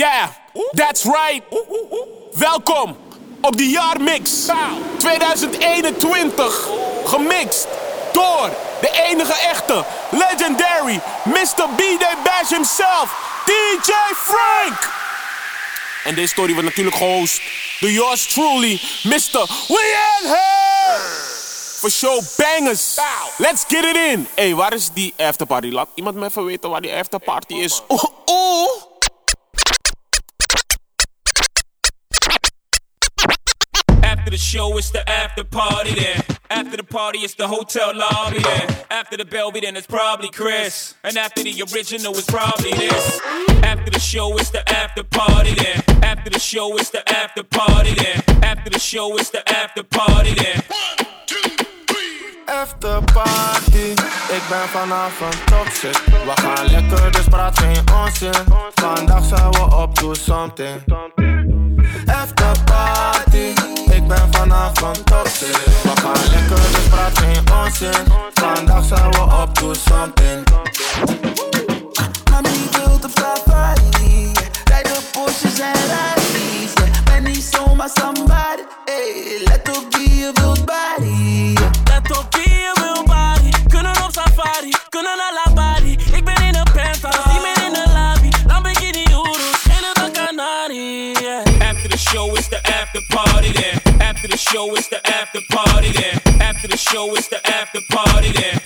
Yeah, that's right. Welkom op de jaarmix 2021. Gemixt door de enige echte, legendary Mr. B-Day Bash himself, DJ Frank. En deze story wordt natuurlijk gehost door yours truly, Mr. We in here! For show bangers. Let's get it in. Hey, waar is die afterparty? Laat iemand me even weten waar die afterparty is. Oeh. After the show, it's the after party then. After the party, it's the hotel lobby then. After the Belby, then it's probably Chris. And after the original, it's probably this. After the show, it's the after party then. After the show, it's the after party then. After the show, it's the after party then. After party, ik ben vanavond toxic. We gaan lekker, dus praat geen onzin. Vandaag zijn we op to something. After party, ik ben vanavond toxic. We gaan lekker, dus praat geen onzin. Vandaag zijn we op to something. Mami wil de Ferrari Rijd de Porsches en Rallys yeah. Ben niet zomaar somebody hey. Let op wie je wilt body Let op wie je wil body. Kunnen op safari, kunnen naar la body. Ik ben in een penthouse, niet meer in de lobby. Lamborghini Urus, hele de Canari. Yeah. After the show, it's the after party then. Show, it's the after party then. After the show, it's the after party then.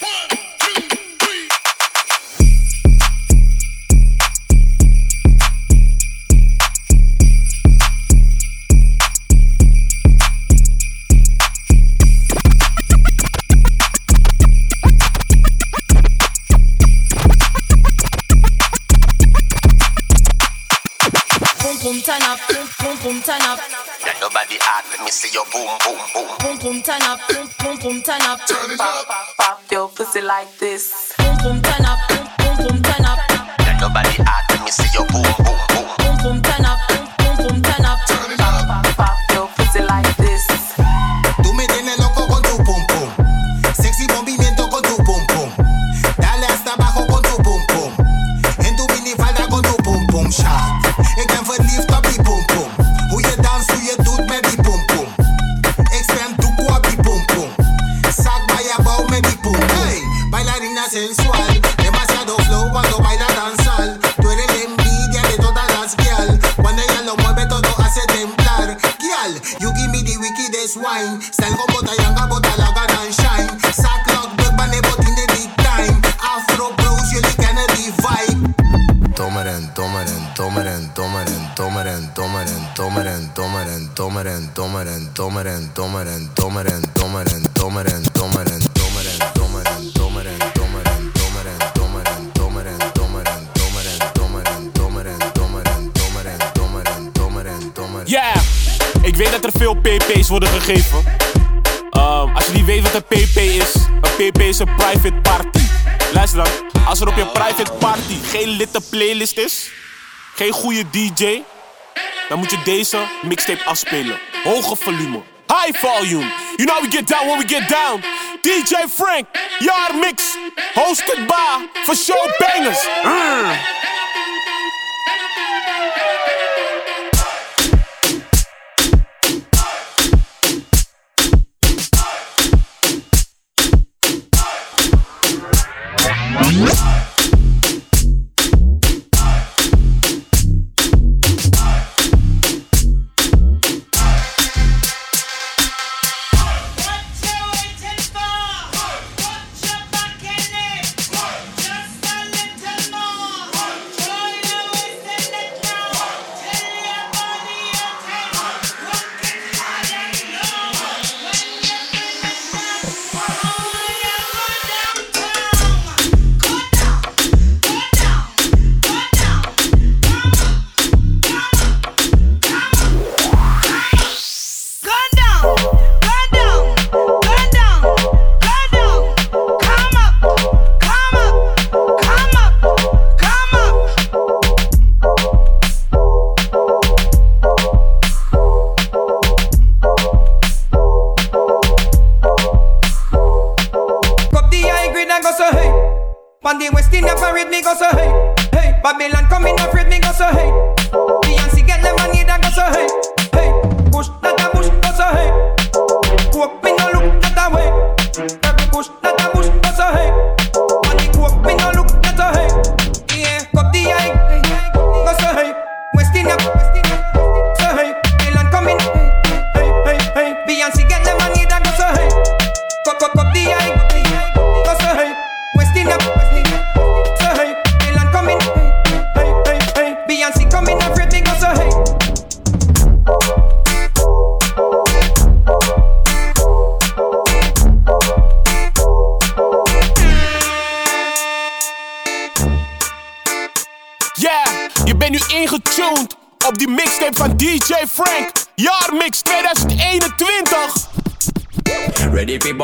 Boom boom turn up, boom boom boom turn up, me see your boom, boom, boom. boom boom turn up, boom boom boom turn up, Pop, pop, pop your pussy like this boom boom turn up, boom boom boom turn up, Let nobody let me see your boom. boom sensual. Demasiado flow cuando baila danzar. Tú eres la envidia de todas las guial. Cuando ella lo mueve, todo hace temblar. Guial, you give me the wickedest wine. Salgo botayanga, bota la and shine. Sack lock, big man, in the big time. Afro blues, you the Kennedy vibe. Tomeren, tomeren, tomeren, tomeren, tomeren, tomeren, tomeren, tomeren, tomeren, tomeren, tomeren, tomeren, tomeren, tomeren, tomeren. Er veel pp's worden gegeven. Ehm, als je niet weet wat een pp is, een pp is een private party. Luister dan, als er op je private party geen litte playlist is, geen goede DJ, dan moet je deze mixtape afspelen. Hoge volume, high volume. You know we get down when we get down. DJ Frank, jaar mix, hosted by for show bangers. Mm.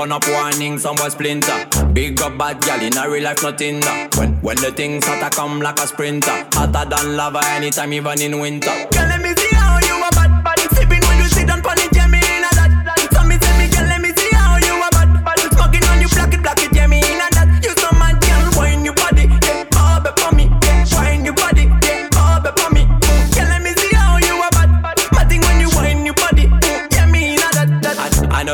burn up warning, some boy splinter. Big up bad gal in a real life, not in. When, when the things hotter come like a sprinter. Hotter than lava anytime, even in winter. Girl, let me see how you a bad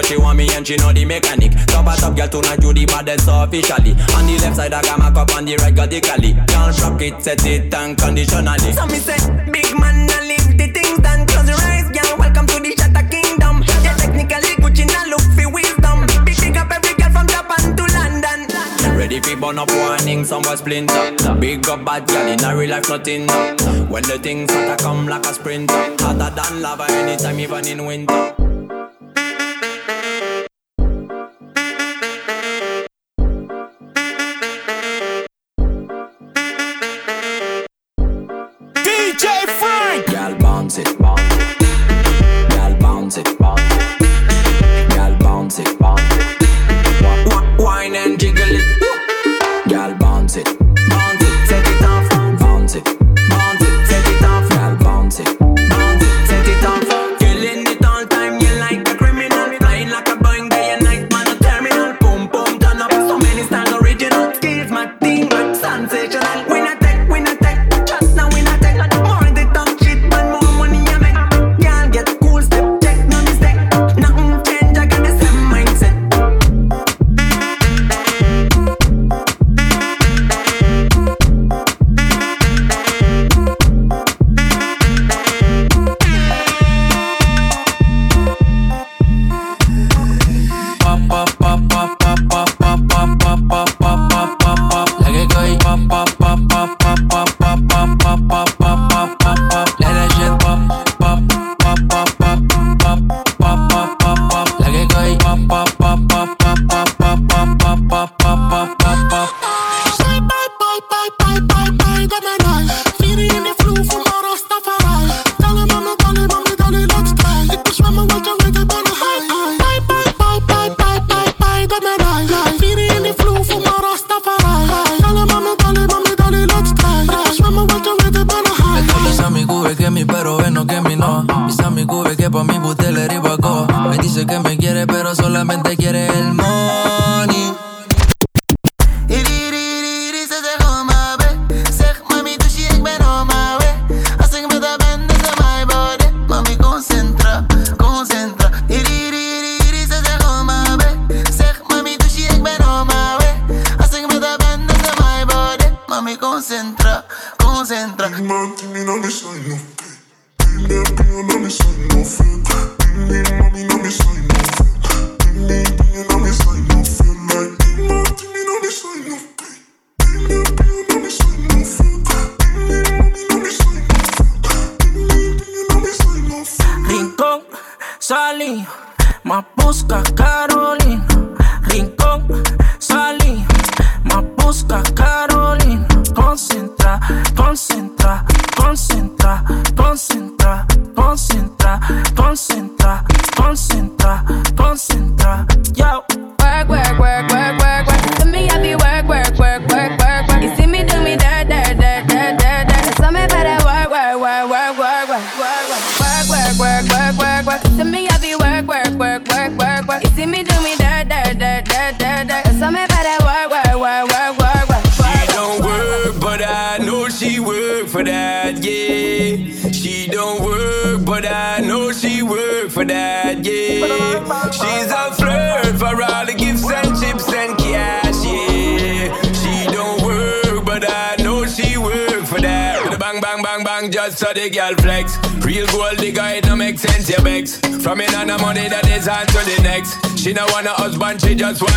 she want me and she know the mechanic. Top a top girl tonight you the baddest officially. On the left side I got my cup, on the right got the cali. Can't rock it, set it unconditionally. So me say, big man, I leave the things done. Close your eyes, girl. Welcome to the Shatter Kingdom. Yeah, technically Gucci now look for wisdom. Picking up every girl from Japan to London. Ready for burn up warning, some splinter. Big up bad girl in a real life nothing. When the things start to come like a sprinter, hotter than lava anytime, even in winter.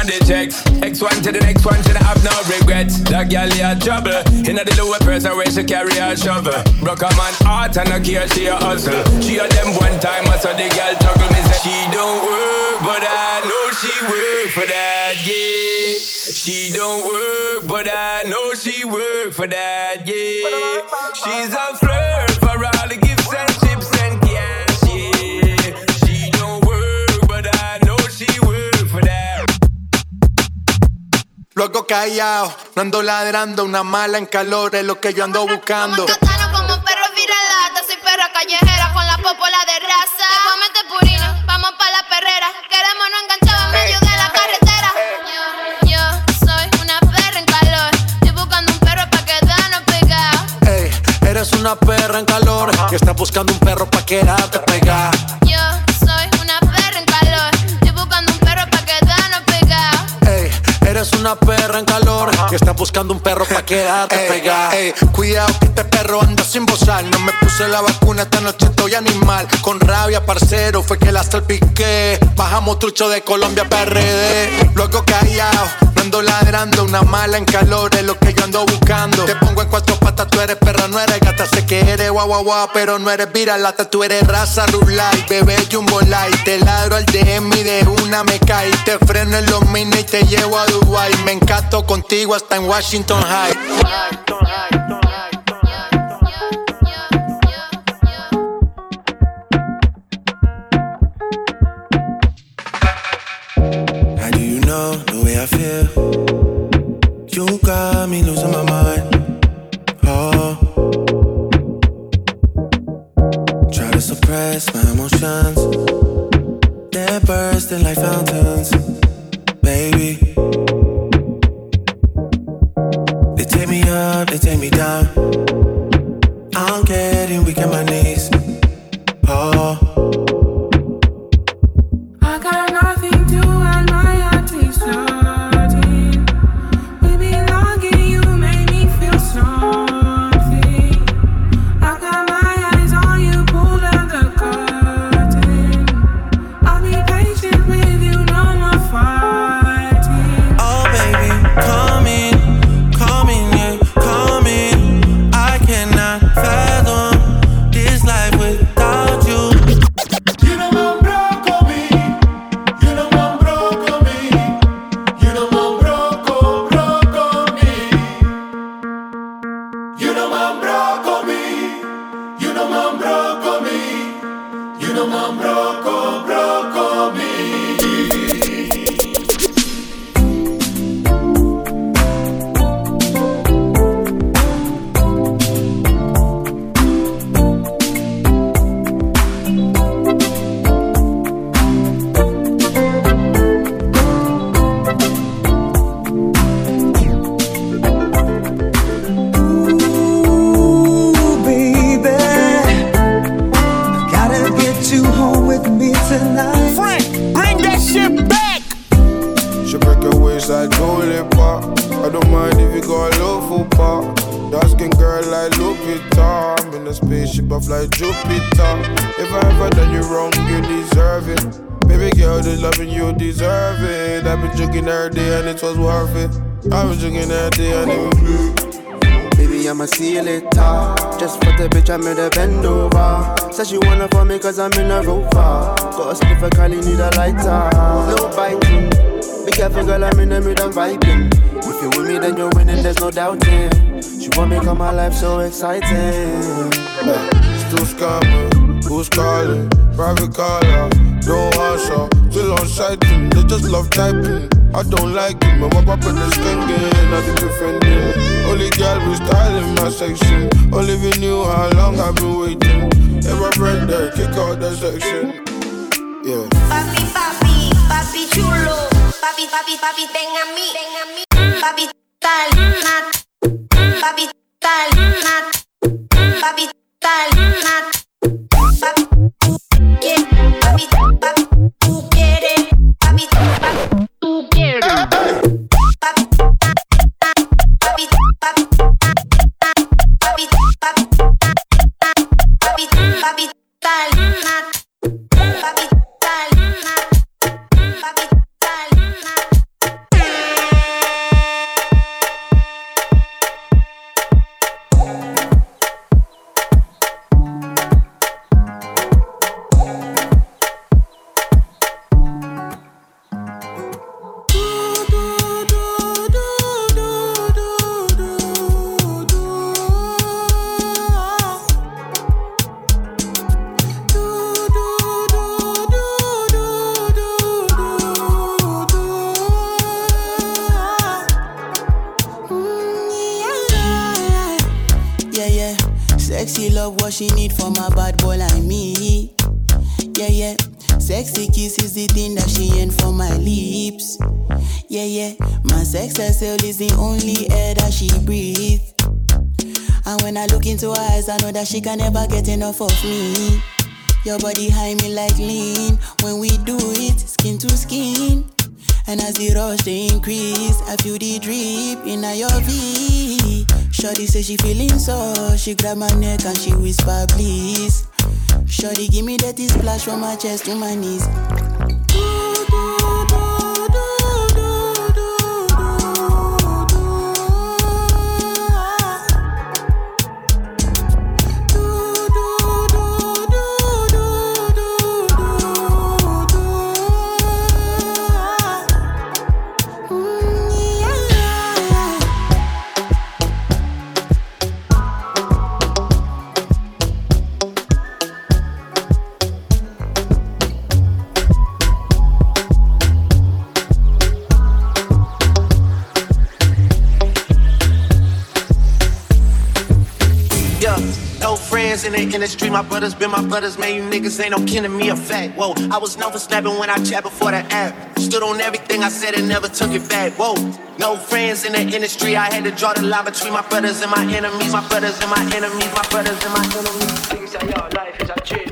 The checks. X one to the next one, she have no regrets. That girl had trouble. In a the lower person where she carry a shovel. Broke a man heart and a care she a hustle. She a them one time, so the girl juggle me say she don't work, but I know she work for that, yeah. She don't work, but I know she work for that, yeah. She's a flirt Luego callado, no ando ladrando, una mala en calor es lo que yo ando buscando. Catano como perro viralata, soy perra callejera con la popola de raza. Voy a meter purina, vamos pa' la perrera. Queremos no enganchar en medio de la carretera. Yo, yo soy una perra en calor. Estoy buscando un perro pa' quedarnos pegados. Ey, eres una perra en calor y estás buscando un perro pa' quedarte pegada. Yo una perra en calor y estás buscando un perro pa' quedarte pegada. Cuidado que este perro anda sin bozar. No me puse la vacuna, esta noche estoy animal. Con rabia, parcero, fue que la salpiqué. Bajamos trucho de Colombia PRD. Luego callado, no ando ladrando. Una mala en calor es lo que yo ando buscando. Te pongo en cuatro patas, tú eres perra, no eres gata. Sé que eres guau guau guau, pero no eres viralata. Tú eres raza rulay, bebé jumbo light. Te ladro al DM y de una me caí. Te freno en los mini y te llevo a Dubai. Me encanto contigo hasta en Washington High. How do you know the way I feel? You got me losing my mind. Oh. Try to suppress my emotions. They're bursting like fountains. Baby. Up, they take me down. Єдиномам року. Cause I'm in a rover. Got a spliff, I call need a lighter. No biting. Be careful, girl, I'm in the mood, I'm vibing. If you're with me, then you're winning, there's no doubting. She want me come my life so exciting. Still scamming, who's calling? Private caller, don't answer. Still on sighting, they just love typing. I don't like it, man. What up in the skanking? Nothing defending. Only girl be styling my section. Only we knew how long I've been waiting. Ever break there, kick out that section. Yeah. Papi, papi, papi chulo. Papi, papi, papi, ten a mí. Mm. Papi, tal, nat. Papi, tal, nat. Papi, tal, nat. Papi, tú quieres. Papi, papi, papi tal, nat. Papi Sexy love, what she need from a bad boy like me. Yeah, yeah. Sexy kiss is the thing that she ain't for my lips. Yeah, yeah. My sex herself is the only air that she breathes. And when I look into her eyes, I know that she can never get enough of me. Your body high me like lean. When we do it, skin to skin. And as the rush they increase, I feel the drip in your V. Shorty say she feeling so, she grab my neck and she whisper please. Shorty give me that splash from my chest to my knees. In the industry. My brothers been my brothers, man. You niggas ain't no kin to me a fact. Whoa, I was known for snapping when I chat before the app. Stood on everything I said and never took it back. Whoa, no friends in the industry. I had to draw the line between my brothers and my enemies. My brothers and my enemies. My brothers and my enemies. Things your life is a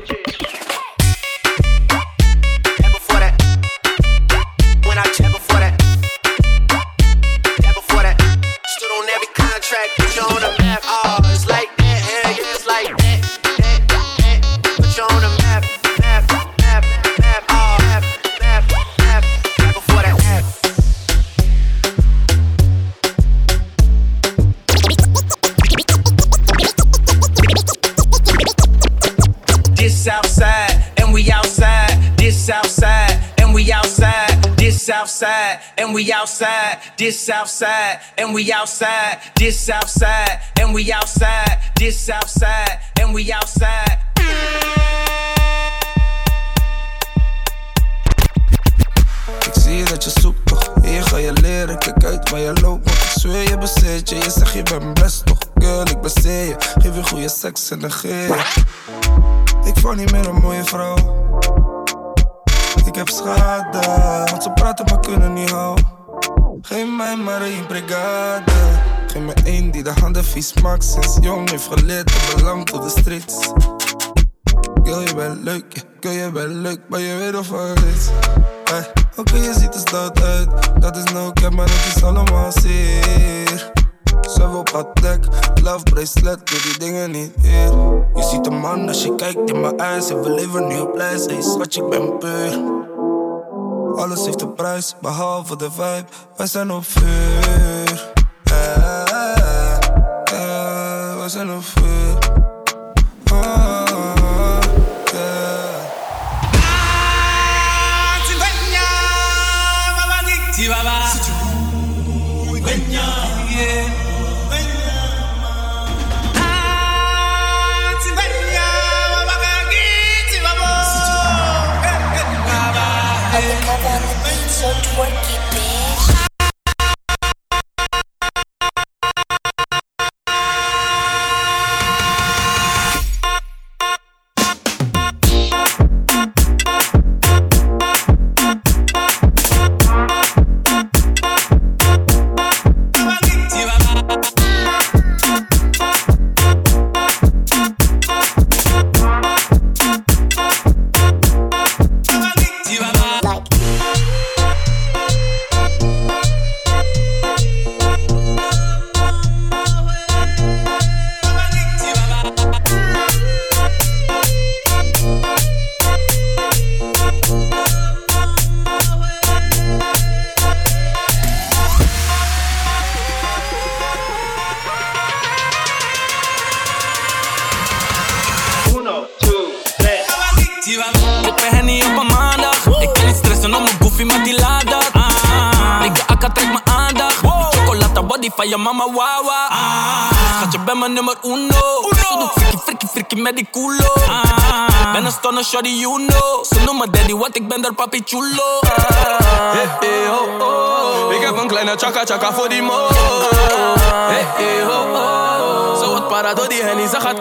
and we outside. This outside, and we outside. This outside, and we outside. This outside, and we outside. Ik zie dat je zoekt toch, hier ga je leren, kijk uit waar je loopt Want ik zweer je bezit je, je zegt je bent best toch Girl, ik baseer je, geef je goede seks en negeer Ik val niet meer een mooie vrouw Ik heb schade, want ze praten maar kunnen niet houden mij maar één brigade Geef me één die de handen vies maakt Sinds jong heeft geleerd, het belang tot de streets Girl, je bent leuk, girl, je bent leuk, maar je weet of wat is. Hey, oké, je ziet er stout uit, dat is no cap, maar dat is allemaal zeer. Zelf op dek, love bracelet, doe die dingen niet hier. Je ziet een man als je kijkt in mijn eyes, en we leven nu op lijst, hey, schat, ik ben puur. Alles heeft een prijs, behalve de vibe, wij zijn op vuur. Hey, hey, wij zijn op vuur. The shawty you know. Ze noemen daddy wat ik ben daar papi chulo. Ah, Hey, hey, ho, ho. Ik heb een kleine chaka chaka voor die mo. Hey, hey, ho, ho. Zo wat para door die hennie, ze gaat.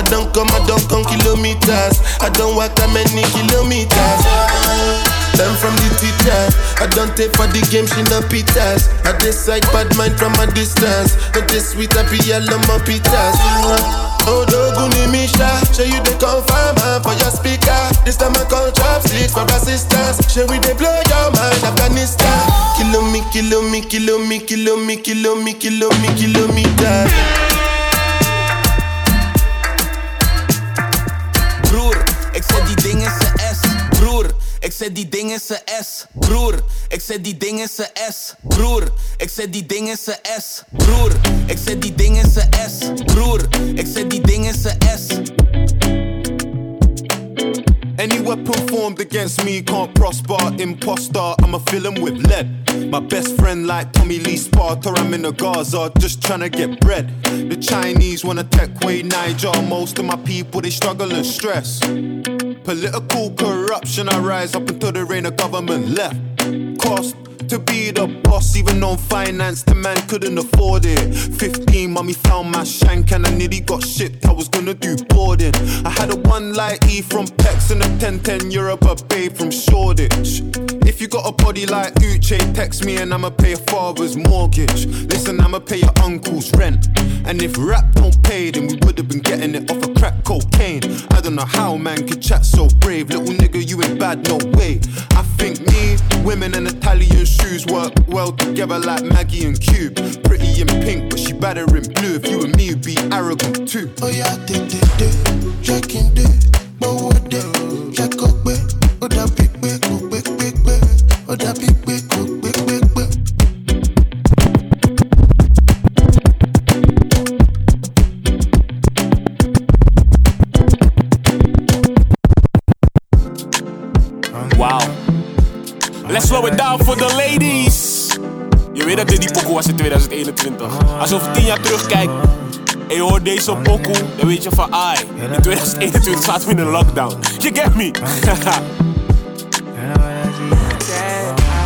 I don't come, I don't come kilometers. I don't walk that many kilometers. Learn from the teacher. I don't take for the game, she no pitas. I decide bad mind from a distance. Not this sweet, I be yellow, my pitas. Oh, Doguni Misha, show you the confirm for your speaker. This time I call chopsticks for assistance. Show we they blow your mind, Afghanistan. Kilo me, kilo me, kilo me, kilo me, kilo me, kilo me, kilometers. Ik zet die ding in zijn S. Broer, ik zet die ding in zijn S. Broer, ik zet die ding in zijn S. Broer, ik zet die ding in zijn S. Broer, ik zet die ding in zijn S. Any weapon formed against me can't prosper. Imposter, I'ma fill with lead. My best friend, like Tommy Lee Sparta, I'm in the Gaza, just tryna get bread. The Chinese wanna take away Niger. Most of my people, they struggle and stress. Political corruption, I rise up until there ain't a government left. Cost to be the boss, even on finance, the man couldn't afford it. 15, mommy found my shank and I nearly got shipped. I was gonna do boarding. I had a one light E from Pex and a 1010 Europe, a babe from Shoreditch. If you got a body like Uche, text me and I'ma pay your father's mortgage. Listen, I'ma pay your uncle's rent. And if rap don't pay, then we would've been getting it off of crack cocaine. I don't know how man could chat so brave. Little nigga, you ain't bad, no way. I think me, women and Italian shoes work well together like Maggie and Cube. Pretty in pink, but she better in blue. If you and me would be arrogant too. Oh yeah, big big be, oh da big be. Wow. Let's slow it down for the ladies. Je weet dat dit die pokoe was in 2021. Als je over 10 jaar terugkijkt en je hoort deze pokoe, dan weet je van ai. In 2021 zaten we in een lockdown. You get me? I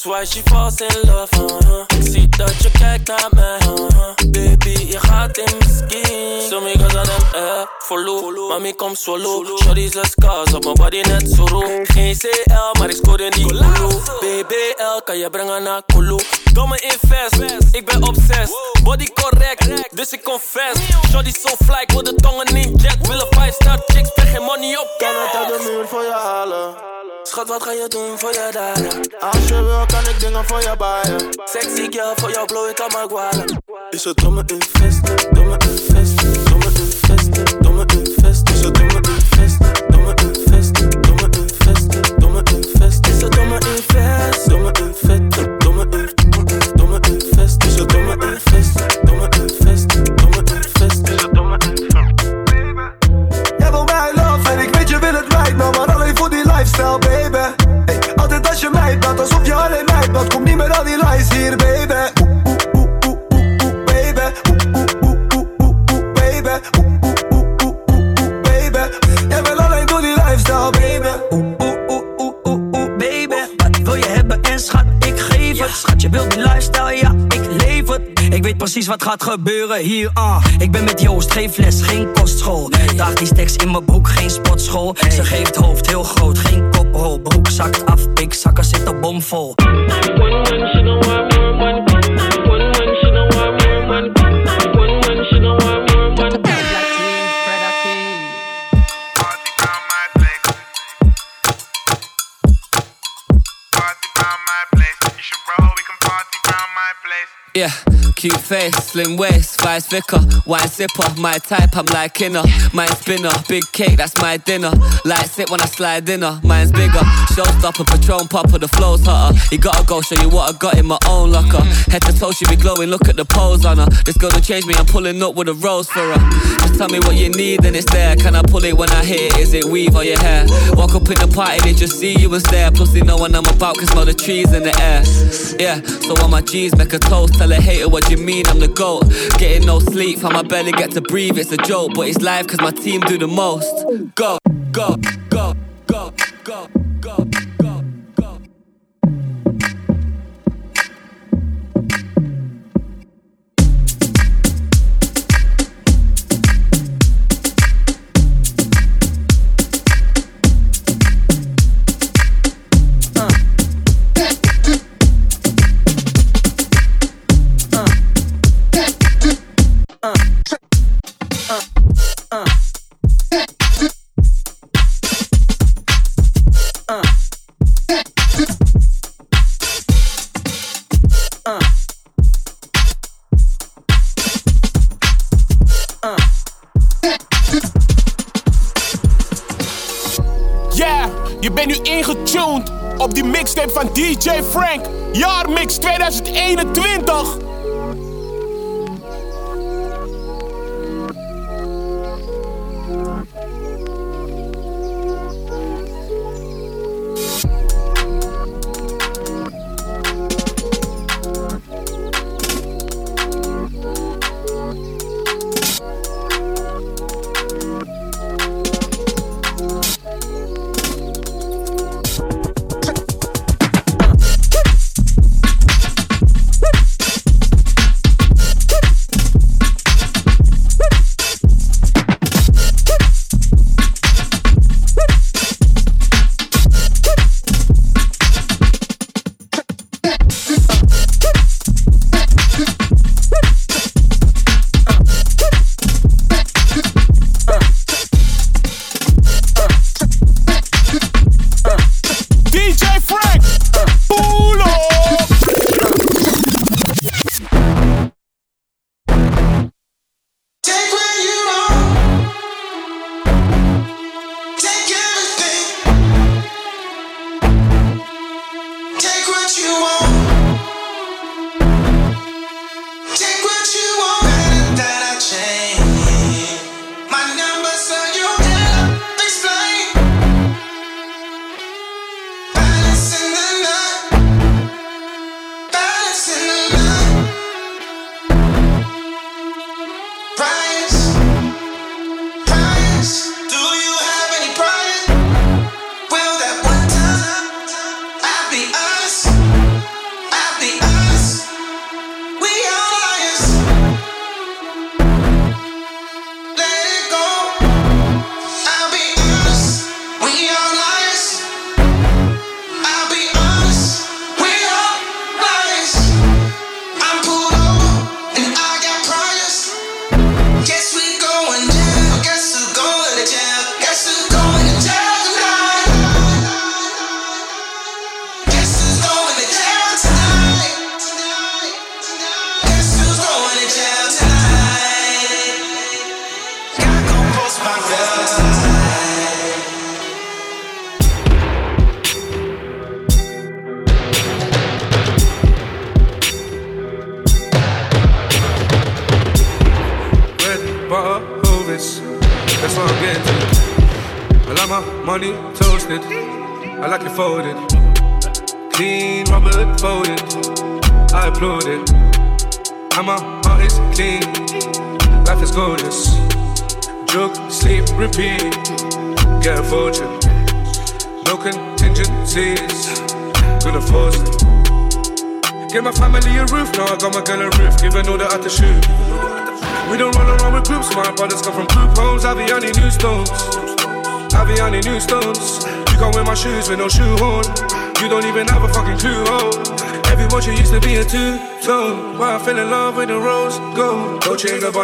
That's why she falls in love, uh-huh. Ik zie dat je kijkt naar mij, uh-huh. Baby, je gaat in follow. Mami, kom solo. Shorty's a scars op mijn body net zo roe. Geen CL, maar ik scoor in die Kulu. BBL, kan je brengen naar Kulu. Domme invest, ik ben obsessed. Body correct, dus ik confess. Shorty so fly, ik wil de tongen in jet. Willen 5 star chicks, spreek geen money op. Kan het uit de muur voor je halen? Schat, wat ga je doen voor je daden? Als je wil, kan ik dingen voor je baaien. Sexy girl, voor jou blow ik aan mijn gwalen. Is het domme invest, domme invest, domme domme invest, is dat domme invest, domme invest, domme invest, domme invest, is dat domme invest, domme invest, domme invest, domme invest, is dat domme invest, domme invest, domme invest, is dat domme invest. Jij wil mij love en ik weet je wil het right, maar alleen voor die lifestyle baby. Hey, altijd als je mij praat alsof je alleen mij praat, kom niet meer aan die lijst hier baby. Schat, je wilt die lifestyle, ja, ik leef het. Ik weet precies wat gaat gebeuren hier, ah. Ik ben met Joost, geen fles, geen kostschool. Daag die stacks in mijn broek, geen sportschool. Ze geeft hoofd heel groot, geen koprol. Broek zakt af, pik, zakken zitten bomvol. Yeah, cute face, slim waist, vice vicar, wine sipper, my type, I'm like inner. Mine spinner, big cake, that's my dinner. Light sit when I slide in her, mine's bigger. Showstopper, Patron popper, the flow's hotter. You gotta go show you what I got in my own locker. Head to toe, she be glowing, look at the pose on her. This gonna change me, I'm pulling up with a rose for her. Just tell me what you need, and it's there. Can I pull it when I hit it? Is it weave or your hair? Walk up in the party, they just see you and stare. Plus, know what I'm about, can smell the trees in the air. Yeah, so on my G's, make a toast. Tell a hater what you mean, I'm the GOAT. Getting no sleep, how my belly get to breathe, it's a joke. But it's live, cause my team do the most. Go, go, go, go, go, go. Van DJ Frank. Jaarmix 2021.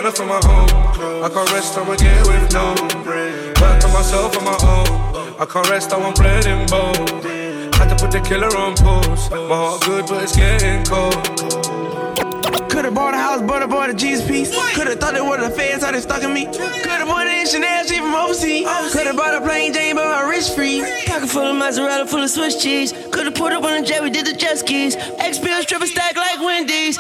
running from my own. I can't rest, I'ma get with no break. Back to myself on my own. I can't rest, I want bread and bone. Had to put the killer on pause. My heart good, but it's getting cold. Could've bought a house, but I bought a Jesus piece. Could've thought it was the feds, how they stalking me. Could've bought an Chanel, she from overseas. Could've bought a plane, Jane, but my wrist free. Pocket full of mozzarella, full of Swiss cheese. Could've put up on a jet, we did the jet skis. X triple stack like Wendy's.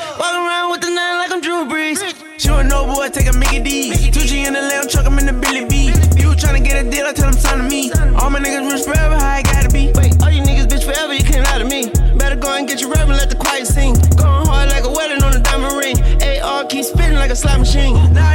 I take a Mickey D. 2G in the lamb truck, I'm in the Billy B. You tryna get a deal, I tell them sign to me. All my niggas rich forever, how I gotta be. Wait, all you niggas bitch forever, you can't lie to me. Better go and get your reverend, let the quiet sing. Going hard like a wedding on a diamond ring. AR keep spinning like a slot machine. Nah,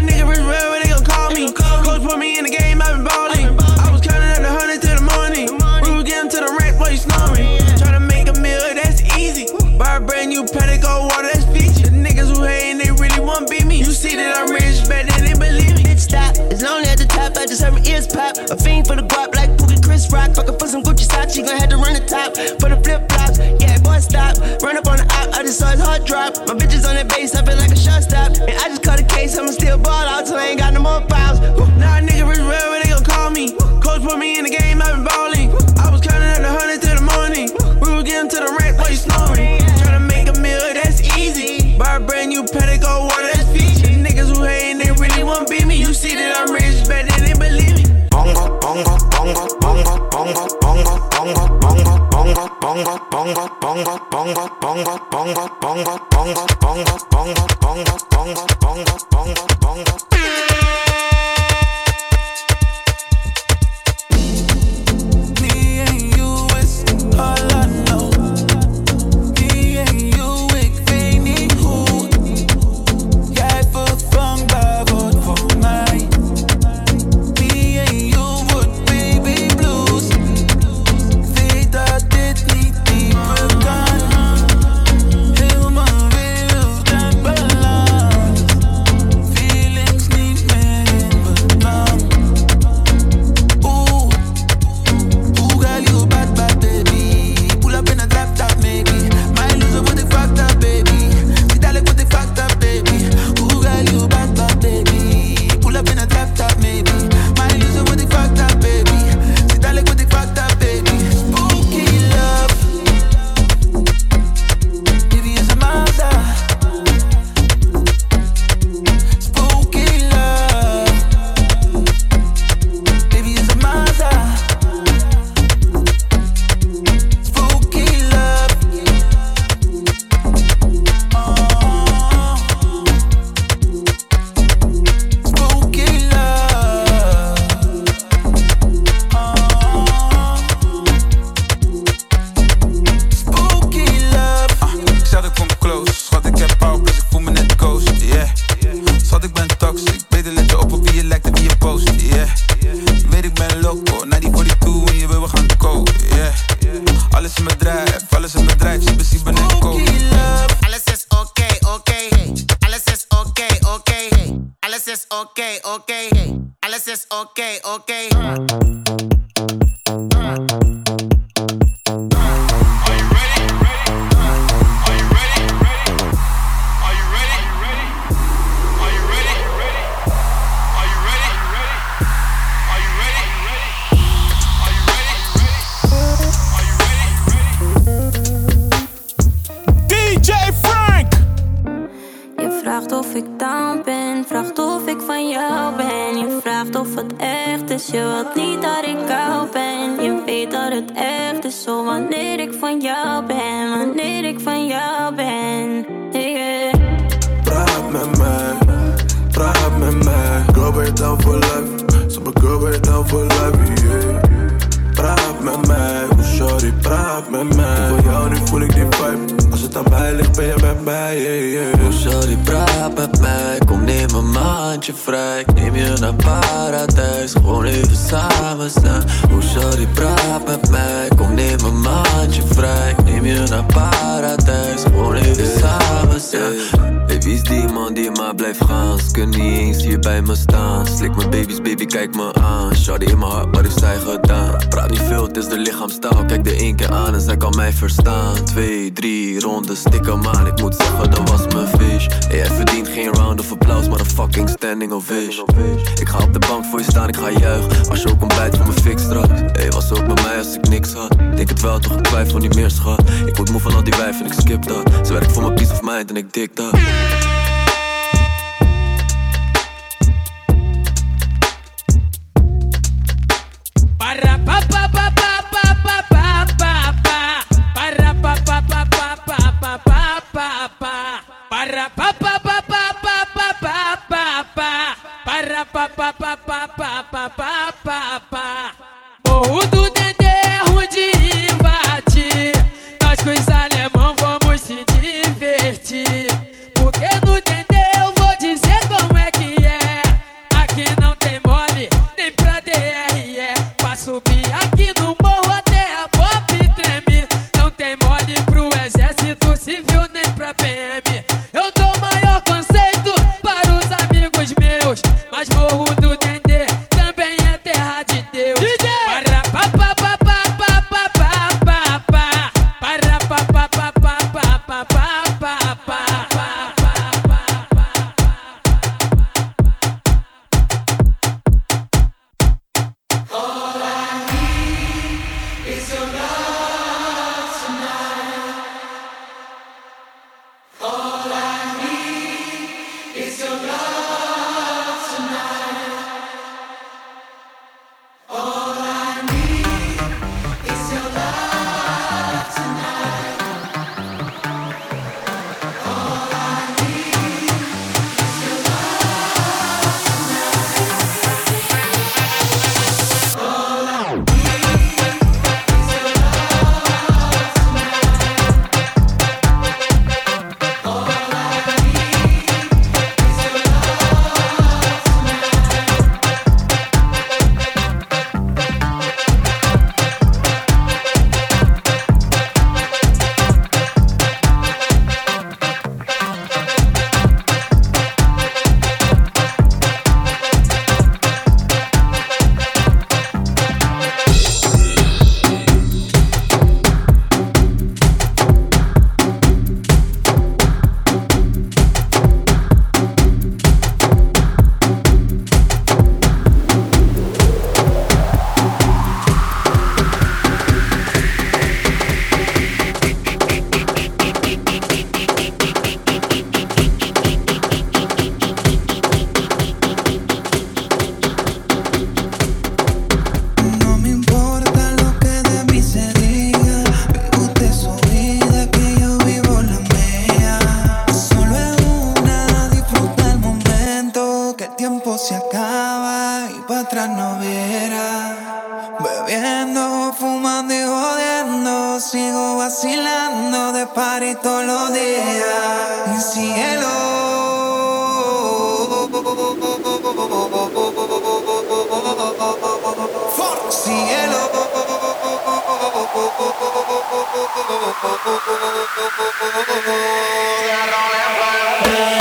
wrist pop. A fiend for the guap like Pookie Chris Rock. Fuckin' for some Gucci socks, she gon' have to run the top. For the flip flops, yeah, boy, stop. Run up on the op, I just saw his heart drop. My bitches on that base, I feel like a shot stop. And I just caught a case, I'ma bongo bongo bongo bongo bongo bongo bongo bongo bongo bongo bongo bongo bongo bongo bongo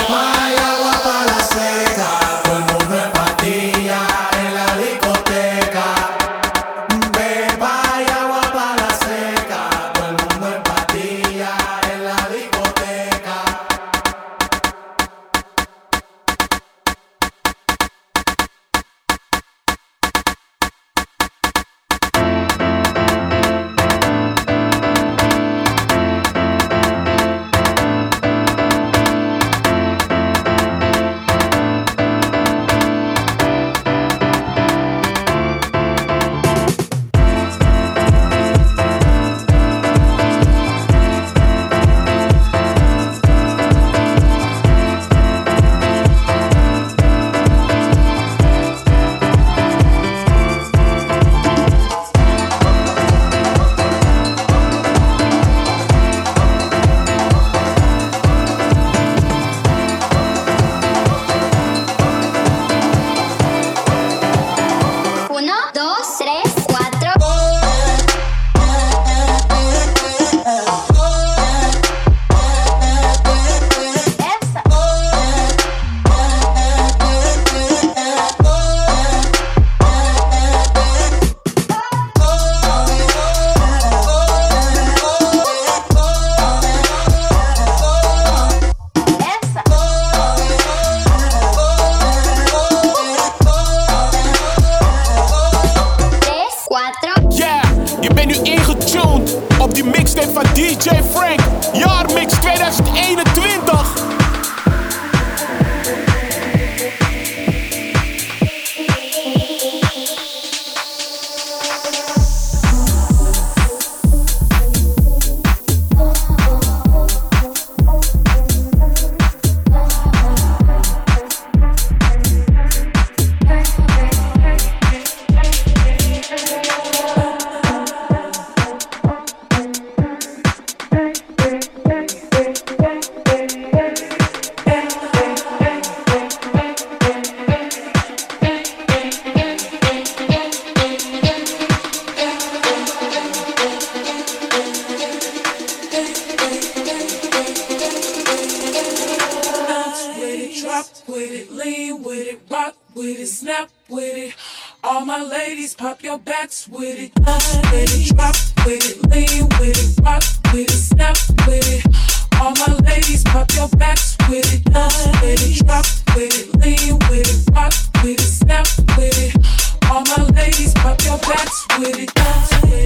Hay agua para la seca, your backs with it. Bounce with it, drop with it, lean with it, rock with it, snap with it. All my ladies, pop your backs with it. Bounce with it, drop with it, lean with it, rock with it, snap with it. All my ladies, pop your backs with it. Bounce with it,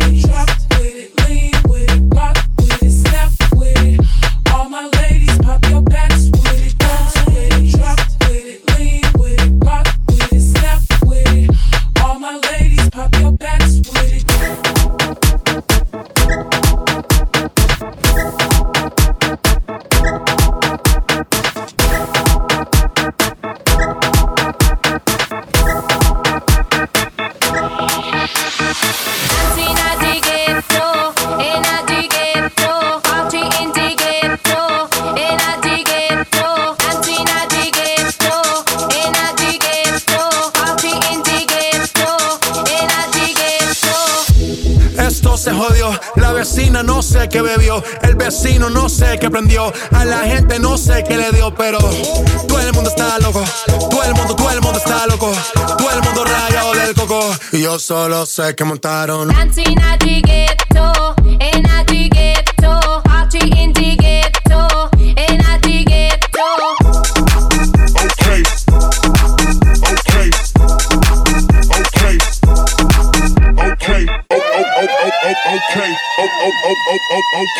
sé qué bebió, el vecino no sé qué prendió, a la gente no sé qué le dio, pero todo el mundo está loco, todo el mundo, todo el mundo está loco, todo el mundo rayado del coco, y yo solo sé que montaron.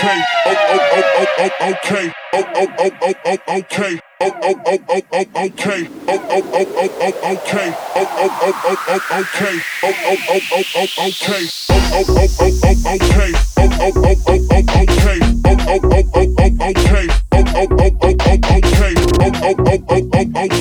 Okay. Oh, oh, oh, oh, oh, okay. Oh, oh, oh, oh, oh, okay. Oh, oh, oh, oh, oh, okay. Oh, oh, oh, oh, oh, okay. Oh, oh, oh, oh, oh, okay. Oh, oh, oh, oh, oh, okay. Oh, oh, oh, oh, oh, okay. Oh, oh, oh, oh, oh, okay. Oh, oh, oh, oh, oh, okay. Oh, oh, oh, oh, oh, okay. Oh, oh, oh, oh, oh, okay.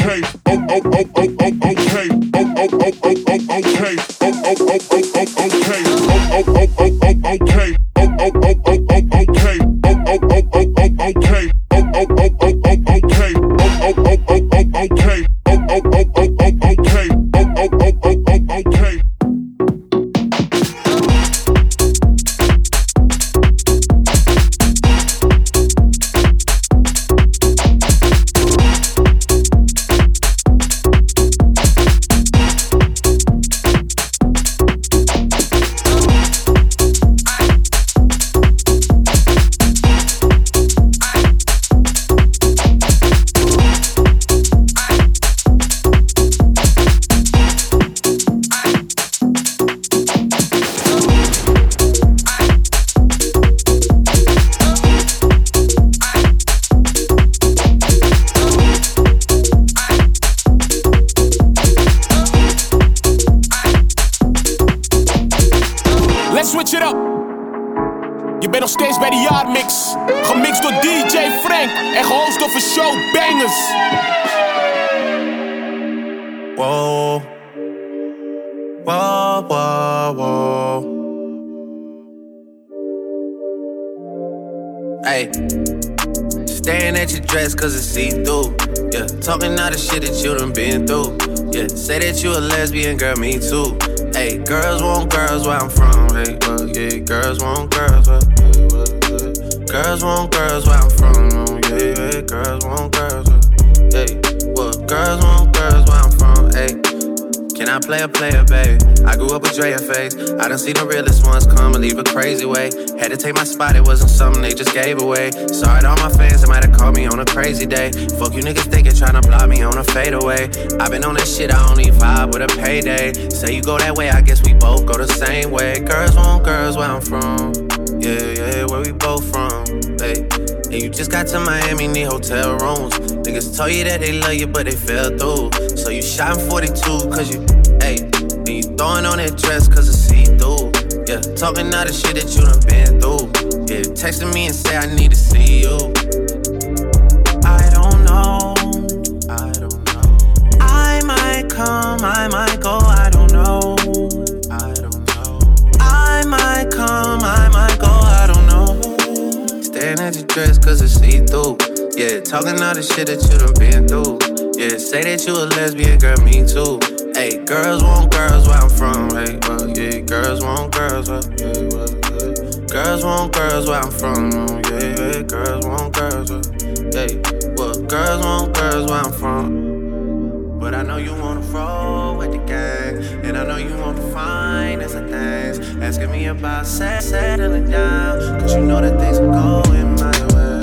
Dress cause it's see through. Yeah. Talking all the shit that you done been through. Yeah. Say that you a lesbian, girl, me too. Hey, girls want girls where I'm from. Hey, well, yeah, girls want girls where, yeah, well, yeah. Girls want girls where I'm from. Oh, yeah, yeah, girls want girls. Where, hey, well, girls want where I play a can player, baby. I grew up with Drea face. I done seen the realest ones come and leave a crazy way. Had to take my spot, it wasn't something they just gave away. Sorry to all my fans that might have called me on a crazy day. Fuck you niggas thinking trying to block me on a fadeaway. i been on this shit, I only vibe with a payday. Say you go that way, I guess we both go the same way. Girls want girls where I'm from. Yeah, yeah, where we both from. Hey. And you just got to Miami, need hotel rooms. Niggas told you that they love you, but they fell through. So you shot in 42, cause you, hey. And you throwing on that dress, cause it's see through. Yeah, talking all the shit that you done been through. Yeah, texting me and say I need to see you. I don't know. I don't know. I might come, I might go, I don't know. At your dress cause it's see through. Yeah, talking all the shit that you done been through. Yeah, say that you a lesbian, girl, me too. Hey, girls want girls where I'm from. Hey, well, yeah, girls want girls where, well, yeah. Girls want girls where I'm from. Oh, yeah, yeah, girls want girls where, hey, well, girls want girls where I'm from. But I know you wanna roll with the gang, and I know you want to find us a things. Asking me about set, settling down, cause you know that things are going my way.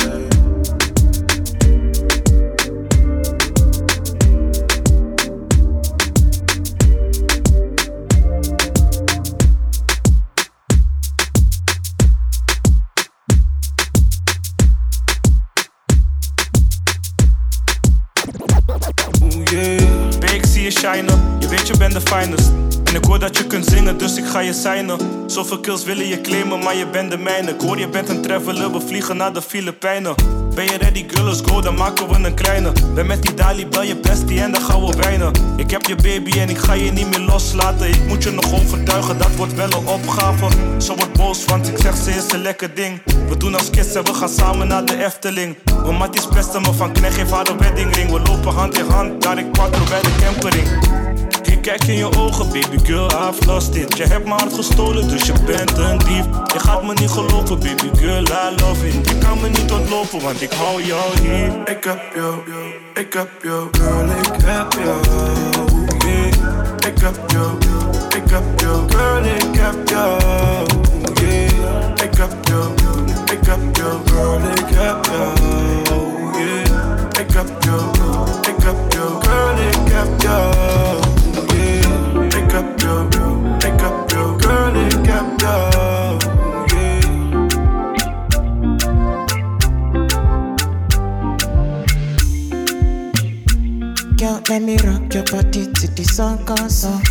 Babe, ik zie je shinen, je weet je bent de finest En ik hoor dat je kunt zingen, dus ik ga je signen. Zoveel kills willen je claimen, maar je bent de mijne. Ik hoor je bent een traveler, we vliegen naar de Filipijnen. Ben je ready, girl, go, dan maken we een kleine. Ben met die Dali, bel je bestie en dan gaan we wijnen. Ik heb je baby en ik ga je niet meer loslaten. Ik moet je nog overtuigen, dat wordt wel een opgave. Ze wordt boos, want ik zeg ze is een lekker ding. We doen als kids en we gaan samen naar de Efteling. Mijn matties pesten me van knecht, geef haar weddingring. We lopen hand in hand, daar ik quattro bij de campering ik kijk in je ogen, baby girl, I've lost it. Je hebt mijn hart gestolen, dus je bent een dief. Je gaat me niet geloven, baby girl, I love it. Je kan me niet ontlopen, want ik hou jou hier. Ik heb jou, ik heb jou, girl, ik heb jou. Yeah. Ik heb jou, ik heb jou, girl, ik heb jou. Yeah. Ik heb jou, ik heb jou, girl, ik heb jou. Yeah. Ik heb jou, ik heb jou, girl, ik heb jou. Ik heb jou, ik heb girl. Yeah. Girl, let me rock your body to the song, song.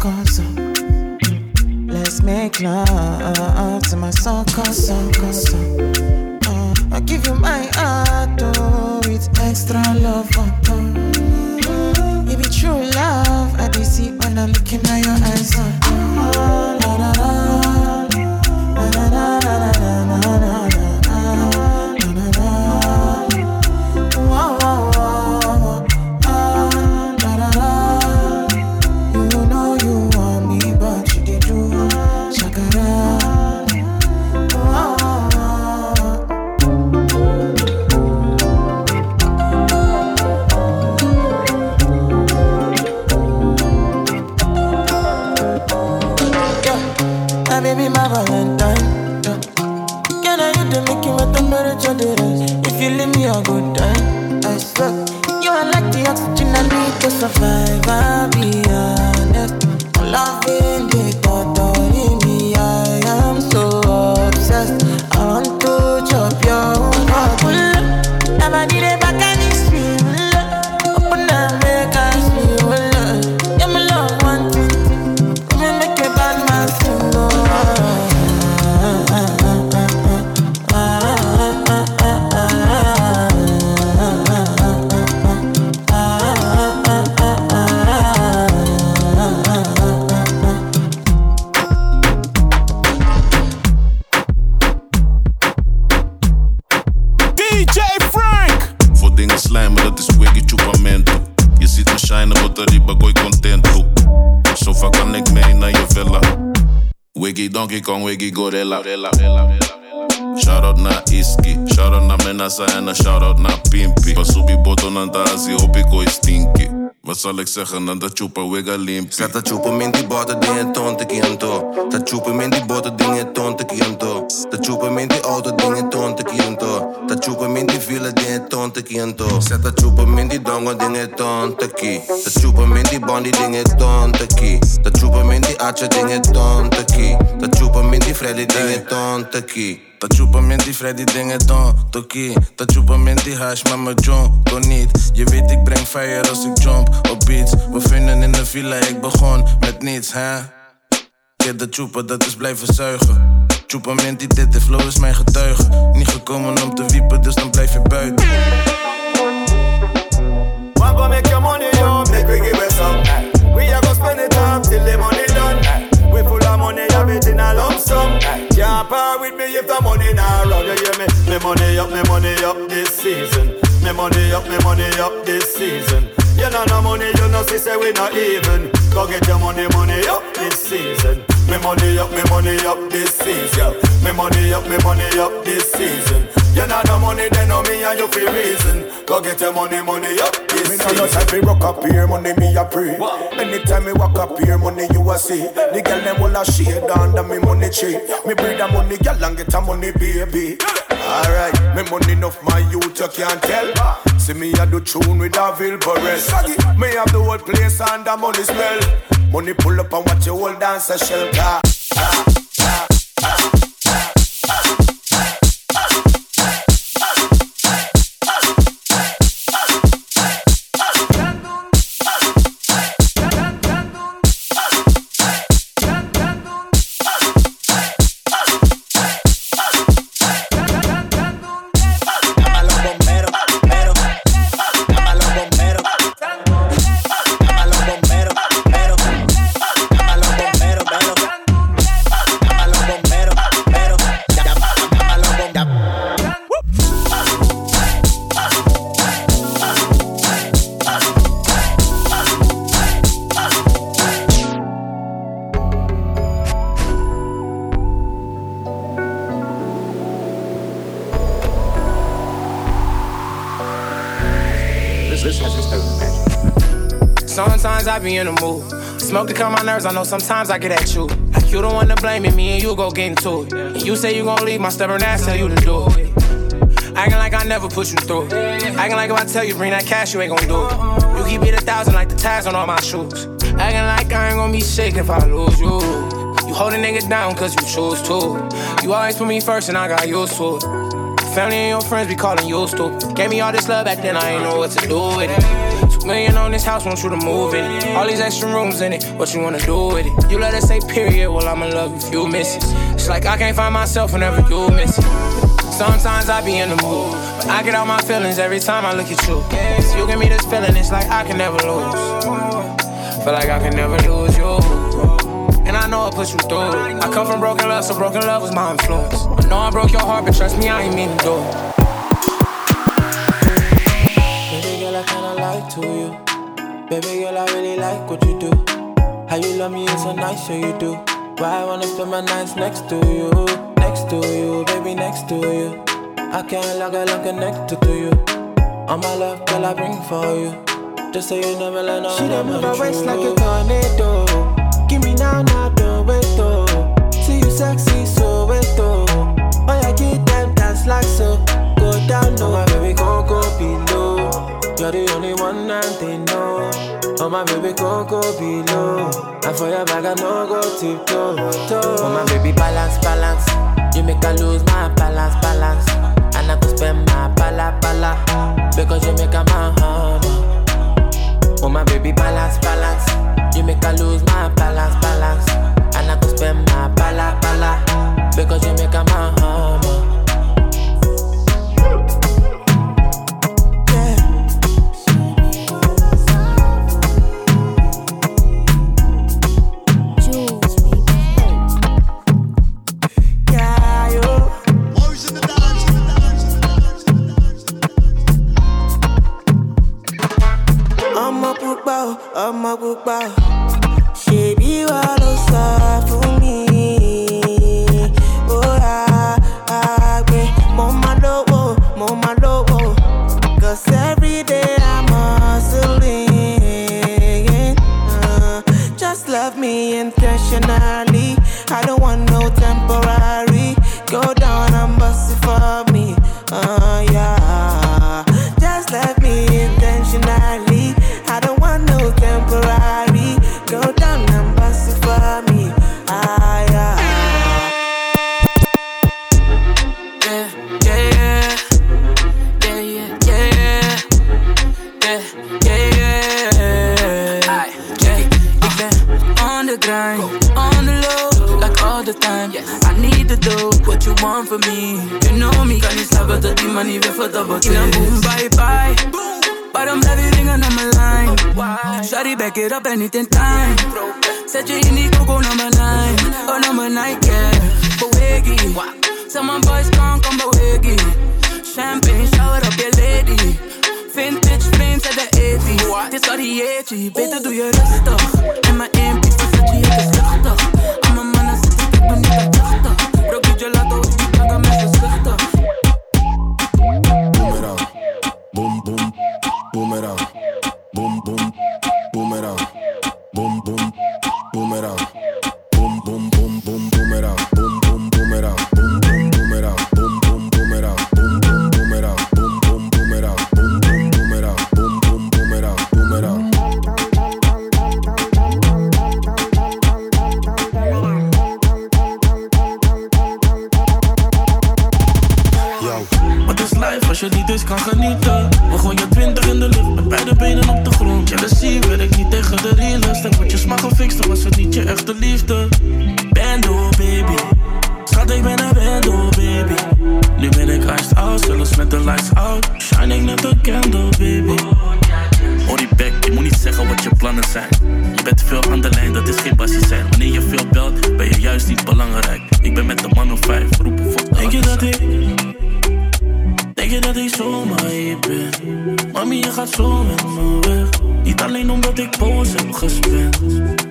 Mm. Let's make love to my song, song, song. Uh, I give you my heart, oh, with extra love, oh, oh. I be see when I look in your eyes, oh, la. La, la, la, la, la, la, Gorilla. Shout-out naar Iski, shout-out naar Menasa en een shout-out naar Pimpi. Pasubi boto nandazi, hoop ik ooit stinky. Wat zal ik zeggen, dan dat chupa wega limpi. Zet dat chupa minti bota dingen tonte kianto. Dat chupa minti bota dingen tonte kianto. Dat chupa minti auto dingen tonte kianto. de dingen dat chupa die dongo dingen ton te ki. Dat chupa die Bondi dingen ton te ki. Dat chupa die atje dingen ton te ki. Dat chupa die Freddy dingen ton te ki. Dat chupa die Freddy dingen ton te ki. Dat chupa in die hash Mama me John kon niet. Je weet ik breng fire als ik jump op beats. We vinden in de villa ik begon met niets hè. Kijk de chupa, dat is blijven zuigen. Chupamenti, dit de flow is mijn getuige Niet gekomen om te wiepen, dus dan blijf je buiten go make your money, yo, make we give it some. We are gonna spend it up till the money done. We full of money, have it in a lump sum. Can't part with me if the money not run. You hear me? Me money up, me money up this season. Me money up, me money up this season. You know no money, you know see say we not even. Go get your money, money up this season. Me money up, me money up this season. Me money up, me money up this season. You know no money, then no me and you feel reason. Go get your money, money up this Me season. no time fi rock up here, money me a pray. Anytime me walk up here, money you a see. The girl them all a shade under me money tree. Me breed a money girl and get a money baby. Alright, me money enough my youth you can't tell. See me a do tune with a Vilbarez. Me have the whole place under money smell. Money pull up and watch your whole dance a shell car. Be in the mood. Smoke to calm my nerves, I know sometimes I get at you. Like you the one to blame it, me and you go get into it. And you say you gon' leave, my stubborn ass tell you to do it. Acting like I never put you through. Acting like if I tell you bring that cash, you ain't gon' do it. You keep it a thousand like the tags on all my shoes. Acting like I ain't gon' be sick if I lose you. You hold a nigga down cause you choose to. You always put me first and I got used to it. Family and your friends be calling you stupid. Gave me all this love back then, I ain't know what to do with it. Million on this house, want you to move in it. All these extra rooms in it, what you wanna do with it? You let us say period, well I'ma love if you miss it. It's like I can't find myself whenever you miss it. Sometimes I be in the mood, but I get all my feelings every time I look at you. So you give me this feeling, it's like I can never lose. Feel like I can never lose you. And I know I put you through. I come from broken love, so broken love was my influence. I know I broke your heart, but trust me, I ain't mean to do it. Baby girl, I really like what you do. How you love me is so nice, so you do. Why I wanna spend my nights next to you, next to you, baby, next to you. I can't like I'm connected to you. All my love, girl, I bring for you. Just so you never let no She one done move her waist like a tornado. Give me now, now, don't wait though. See you sexy, so wait though. Oh yeah, get them dance like so. Go down Oh low. my baby, go go below. You're the only one and they know. Oh my baby, go below. And for your bag, I no go tiptoe. toe. Oh my baby, balance, balance. You make I lose my balance, balance. And I go spend my pala, pala. Because you make a man hammer. Oh my baby, balance, balance. You make I lose my balance, balance. And I go spend my pala, pala. Because you make a man hammer. Ọmọ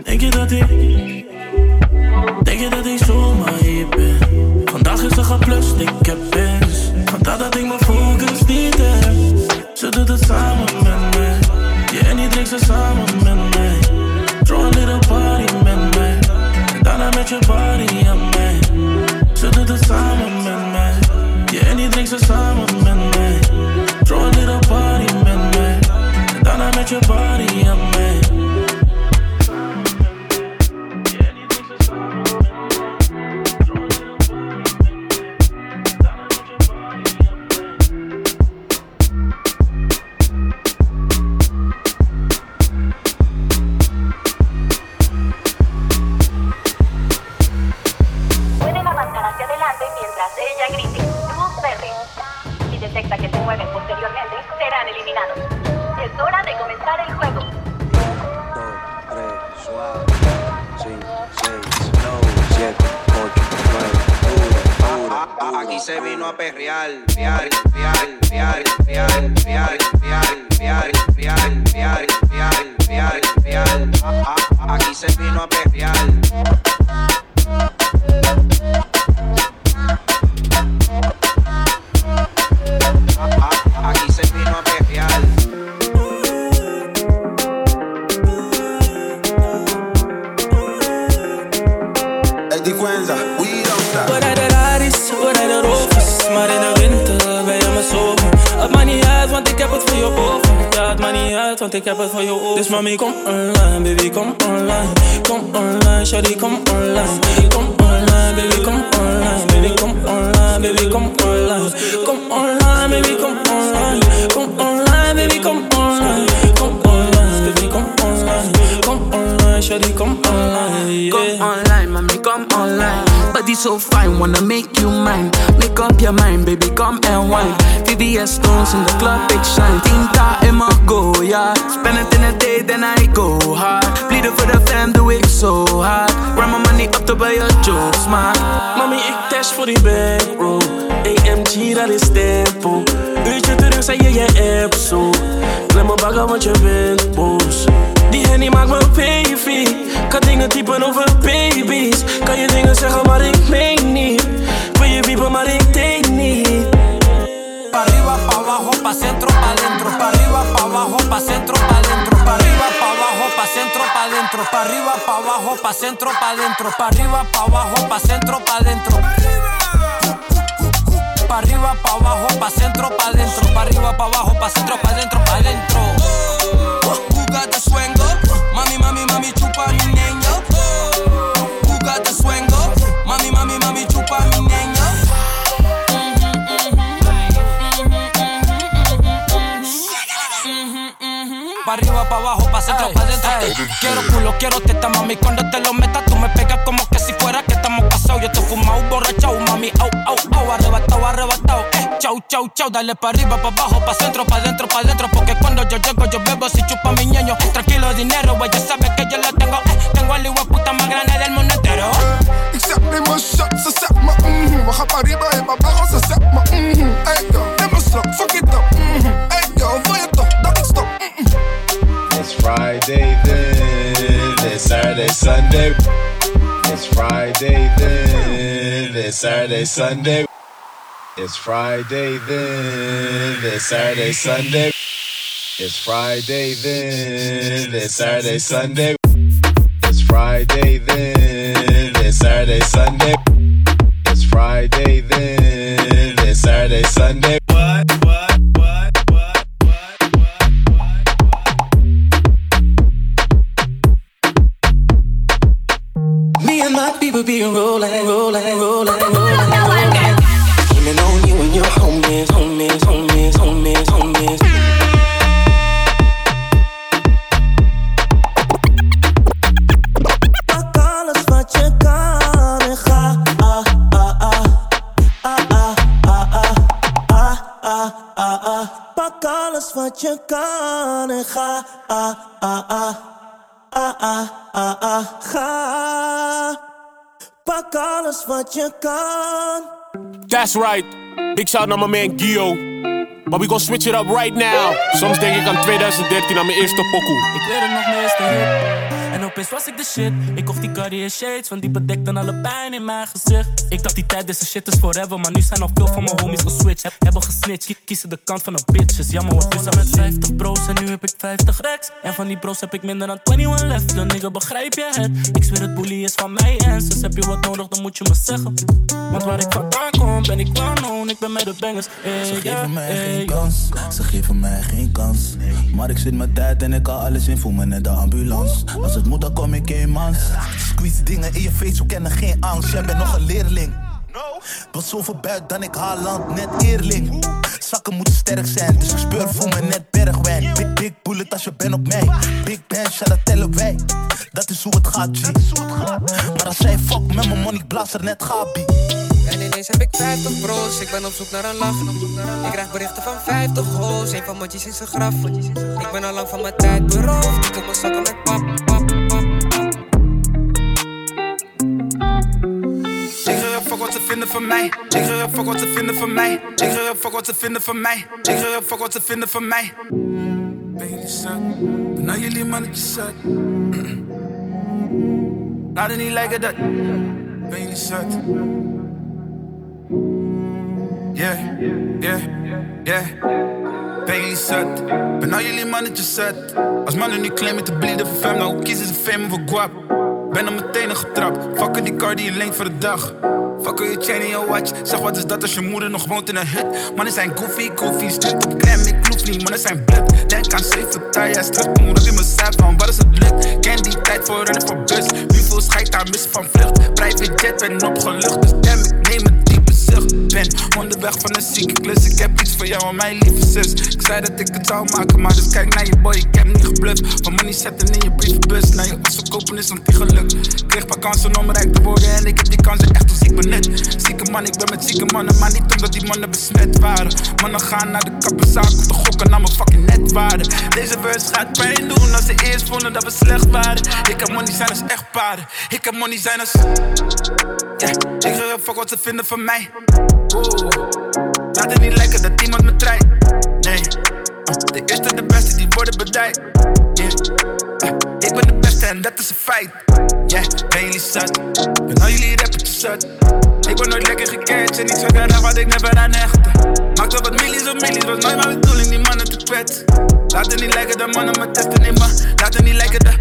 Denk je dat ik abajo, pa' centro, pa' dentro, pa' arriba, pa' abajo, pa' centro, pa' dentro, pa' arriba, pa' abajo, pa' centro, pa' dentro, pa' arriba, pa' abajo, pa' centro, pa' dentro, pa' arriba, pa' abajo, pa' centro, pa' dentro. Pa' arriba, pa' abajo, pa' centro, pa' dentro, pa' arriba, pa' abajo, pa' centro, pa' dentro, pa' dentro. Jugada suengo, mami, mami, mami, chupa mi niña. Pa' arriba, pa' abajo, pa' centro, pa' dentro. Quiero culo, quiero teta, mami. Cuando te lo metas, tú me pegas como que si fuera que estamos casados. Yo te fumado, borrachao, mami. Au, au, au, arrebatado, arrebatado. Eh, chau, chau, chau. Dale pa' arriba, pa' abajo, pa' centro, pa' dentro, pa' dentro. Porque cuando yo llego, yo bebo si chupa mi ñeño. Tranquilo, dinero, güey, ya sabes que yo lo tengo. Eh, tengo al igual puta más grande del mundo entero. Ik zet me mijn shot, ze zet me mhm. We gaan Pariba en mijn bagel, ze zet me mhm. Ey yo, neem slok, fuck it up mhm. Ey yo, wil je Friday then, it's Saturday, Sunday. It's Friday then, it's Saturday, Sunday. It's Friday then, it's Saturday, Sunday. It's Friday then, it's Saturday, Sunday. It's Friday then, it's Saturday, Sunday. It's Friday then, it's Saturday, Sunday. What, what, my people be rolling, rolling, rolling, rolling, rolling. On you and your homies, homies, homies, homies, homies. Pak alles wat je kan en ga. Ah, ah, ah. Ah, ah, ah, ah. Ah, ah, ah, ah. Pak alles wat je kan en ga. Ah, ah, ah. Ah, ah, ah, ah. Ga. Pak alles wat je kan. That's right. Big shout naar mijn man Gio. Maar we gon' switch it up right now. Soms denk ik aan 2013 aan mijn eerste pokoe. Ik weet het nog. En opeens was ik de shit. Ik kocht die Cartier shades, want die bedekten alle pijn in mijn gezicht. Ik dacht die tijd, deze shit is forever. Maar nu zijn al veel van mijn homies geswitcht. Heb, hebben gesnitcht, Kie- kiezen de kant van de bitches. Jammer hoor, dus met 50 bros en nu heb ik 50 racks. En van die bros heb ik minder dan 21 left. Dan nigga, begrijp je het? Ik zweer het bully is van mij en dus heb je wat nodig, dan moet je me zeggen. Want waar ik vandaan kom, ben ik known. Ik ben met de bangers. Hey, Ze yeah, geven mij hey, geen kans, ze geven mij geen kans. Maar ik zit mijn tijd en ik kan alles in, voel me net de ambulance. Als het moet, kom ik in, man. Squeeze dingen in je face, we kennen geen angst. Jij bent nog een leerling. Was zoveel buit dan ik Haaland, net eerling. Zakken moeten sterk zijn, dus ik speur voel me net bergwijn. Big, big bullet als je bent op mij. Big band, shout dat tellen wij. Dat is hoe het gaat, G. Maar als zij fuck met mijn money, blaas er net Gabi. En ineens heb ik 50 bros, ik ben op zoek naar een lach. Ik krijg berichten van 50 hoes, een van motjes in zijn graf. Ik ben al lang van mijn tijd beroofd, ik kom mijn zakken met pap. Vinden van mij. Wat ze vinden van mij. Ga fuck wat ze vinden van mij. Ga fuck wat ze vinden van mij. Ben jullie zat? Ben nou jullie mannetjes zat? Laat het niet lijken dat. Ben jullie zat? Yeah, yeah, yeah. Ben jullie zat? Ben nou jullie mannetjes zat? Als mannen nu claimen te bleeden voor fame, nou kiezen ze fame of guap. Ben op mijn tenen getrapt. Fucken die car die je leent voor de dag. Fucken je chain in je watch. Zeg wat is dat als je moeder nog woont in een hut? Mannen zijn goofy, goofy. Strip op crème, ik kloef niet. Mannen zijn bloed. Denk aan zeven tires. Terugkomen dat in mijn cijf van wat is het lukt? Ken die tijd voor rennen voor bus. Nu veel scheid daar missen van vlucht. Private jet ben opgelucht. Dus damn, ik neem een zucht. Ben onderweg van een zieke klus. Ik heb iets voor jou en mijn lieve zus. Ik zei dat ik het zou maken, maar dus kijk naar je boy. Ik heb niet gebluft. Van money zetten in je brievenbus. Naar je verkopen is. Ik kreeg paar kansen om rijk te worden. En ik heb die kansen echt als ik benut. Zieke man, ik ben met zieke mannen. Maar niet omdat die mannen besmet waren. Mannen gaan naar de kappenzaak om te gokken naar mijn fucking netwaarde. Deze verse gaat pijn doen als ze eerst vonden dat we slecht waren. Ik heb money zijn als echtparen. Ik heb money zijn als. Yeah, ik ga fuck wat ze vinden van mij. Oeh, laat het niet lijken dat iemand me treidt. Nee, de eerste de beste die worden bedijd. Yeah, uh, ik ben de beste en dat is een feit. Yeah, ben jullie zat? Ben al jullie rappertjes zat? Ik ben nooit lekker gecatcht en niet zo wat ik never aan hechten. Maak wel wat millies of millies, was nooit mijn bedoeling die mannen te kwetsen. Laat het niet lijken dat mannen me testen in me. Laat het niet lijken dat.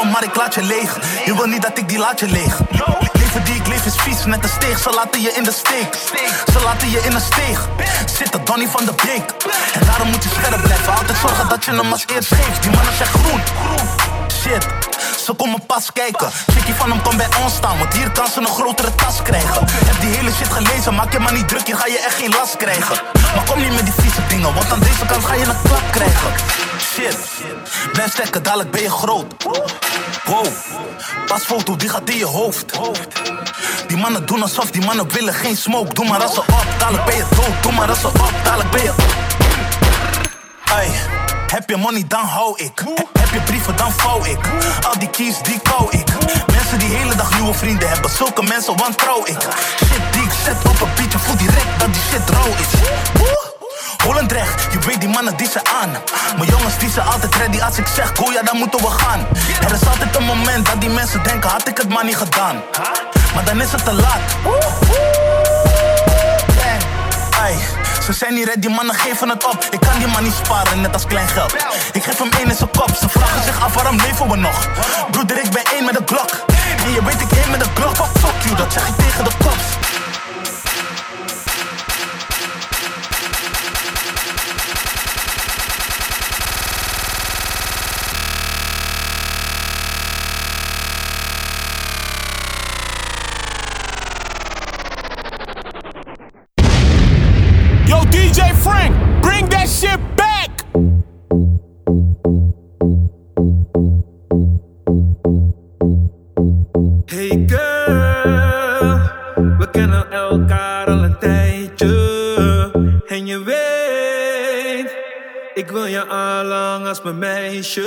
Maar ik laat je leeg. Je wil niet dat ik die laat je leeg. Leven die ik leef is vies, net een steeg. Ze laten je in de steek. Ze laten je in een steeg. Zitten Donnie van de Beek. En daarom moet je scherp blijven. Altijd zorgen dat je hem als eerst geeft. Die mannen zijn groen. Shit, ze komen pas kijken. Chickie van hem kan bij ons staan, want hier kan ze een grotere tas krijgen. Heb die hele shit gelezen, maak je maar niet druk, hier ga je echt geen last krijgen. Maar kom niet met die vieze dingen, want aan deze kant ga je een klap krijgen. Shit, blijf stekken, dadelijk ben je groot. Wow, pasfoto, die gaat in je hoofd. Die mannen doen alsof die mannen willen geen smoke. Doe maar als ze op, dadelijk ben je dood. Doe maar als ze op, dadelijk ben je. Hey, heb je money, dan hou ik. He- Heb je brieven, dan vouw ik. Al die keys, die kou ik. Mensen die hele dag nieuwe vrienden hebben, zulke mensen wantrouw ik. Shit die ik zet op een beatje, voel direct dat die shit rauw is. Woe! Holendrecht, je weet die mannen die ze aan. Mijn jongens die zijn altijd ready als ik zeg go, ja dan moeten we gaan. Er is altijd een moment dat die mensen denken, had ik het maar niet gedaan. Maar dan is het te laat. Ze zijn niet ready, die mannen geven het op. Ik kan die man niet sparen, net als klein geld. Ik geef hem één in zijn kop, ze vragen zich af waarom leven we nog. Broeder, ik ben één met de klok. En je weet ik één met de klok, fuck, you, dat zeg ik tegen de cops. Frank, bring that shit back. Hey girl, we kennen elkaar al een tijdje. En je weet, ik wil je allang als mijn meisje.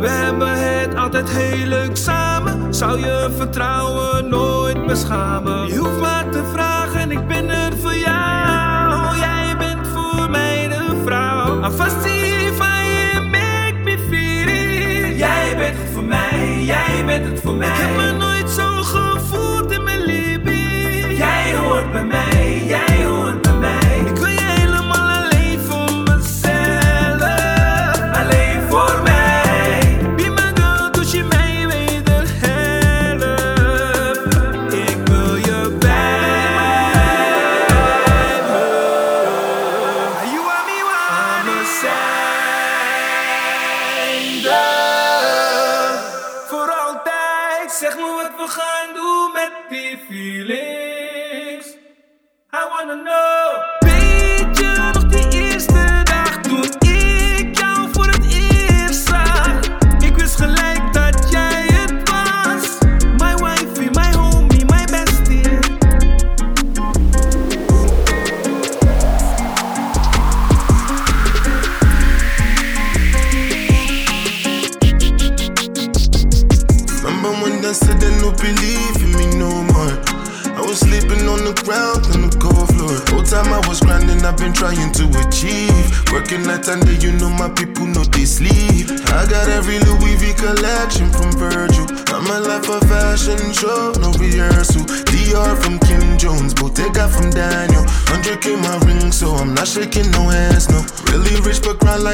We hebben het altijd heel leuk samen. Zou je vertrouwen nooit beschamen? Je hoeft maar te vragen, ik ben er Jij hoort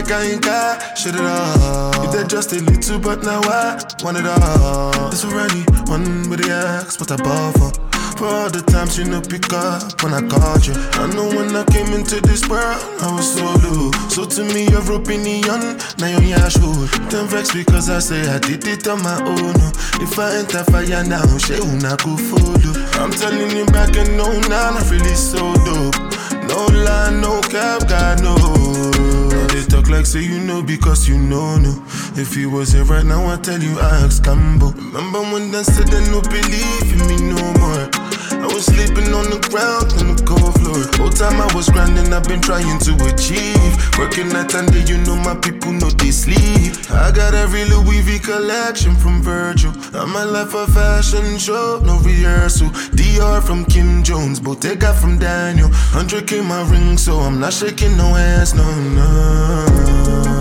like I ain't got shit at all. If they're just a little, but now I want it all. This already one with the axe, what I bought for. For all the times you know pick up when I called you. I know when I came into this world, I was so low. So to me, you're opinion, now you're yeah, sure. Don't vex because I say I did it on my own. Oh. If I enter fire now, she una go follow. I'm telling you back and no, now I'm really so dope. No lie, no cap, God no. They talk like say you know because you know no. If you was here right now, I tell you I ask Cambo. Remember when they said they no believe in me no more. Sleeping on the ground on the cold floor. Whole time I was grinding, I've been trying to achieve. Working night and day, you know my people know they sleep. I got every Louis V collection from Virgil. I'm a life of fashion show, no rehearsal. Dior from Kim Jones, Bottega from Daniel. 100k my ring, so I'm not shaking no hands, no, no.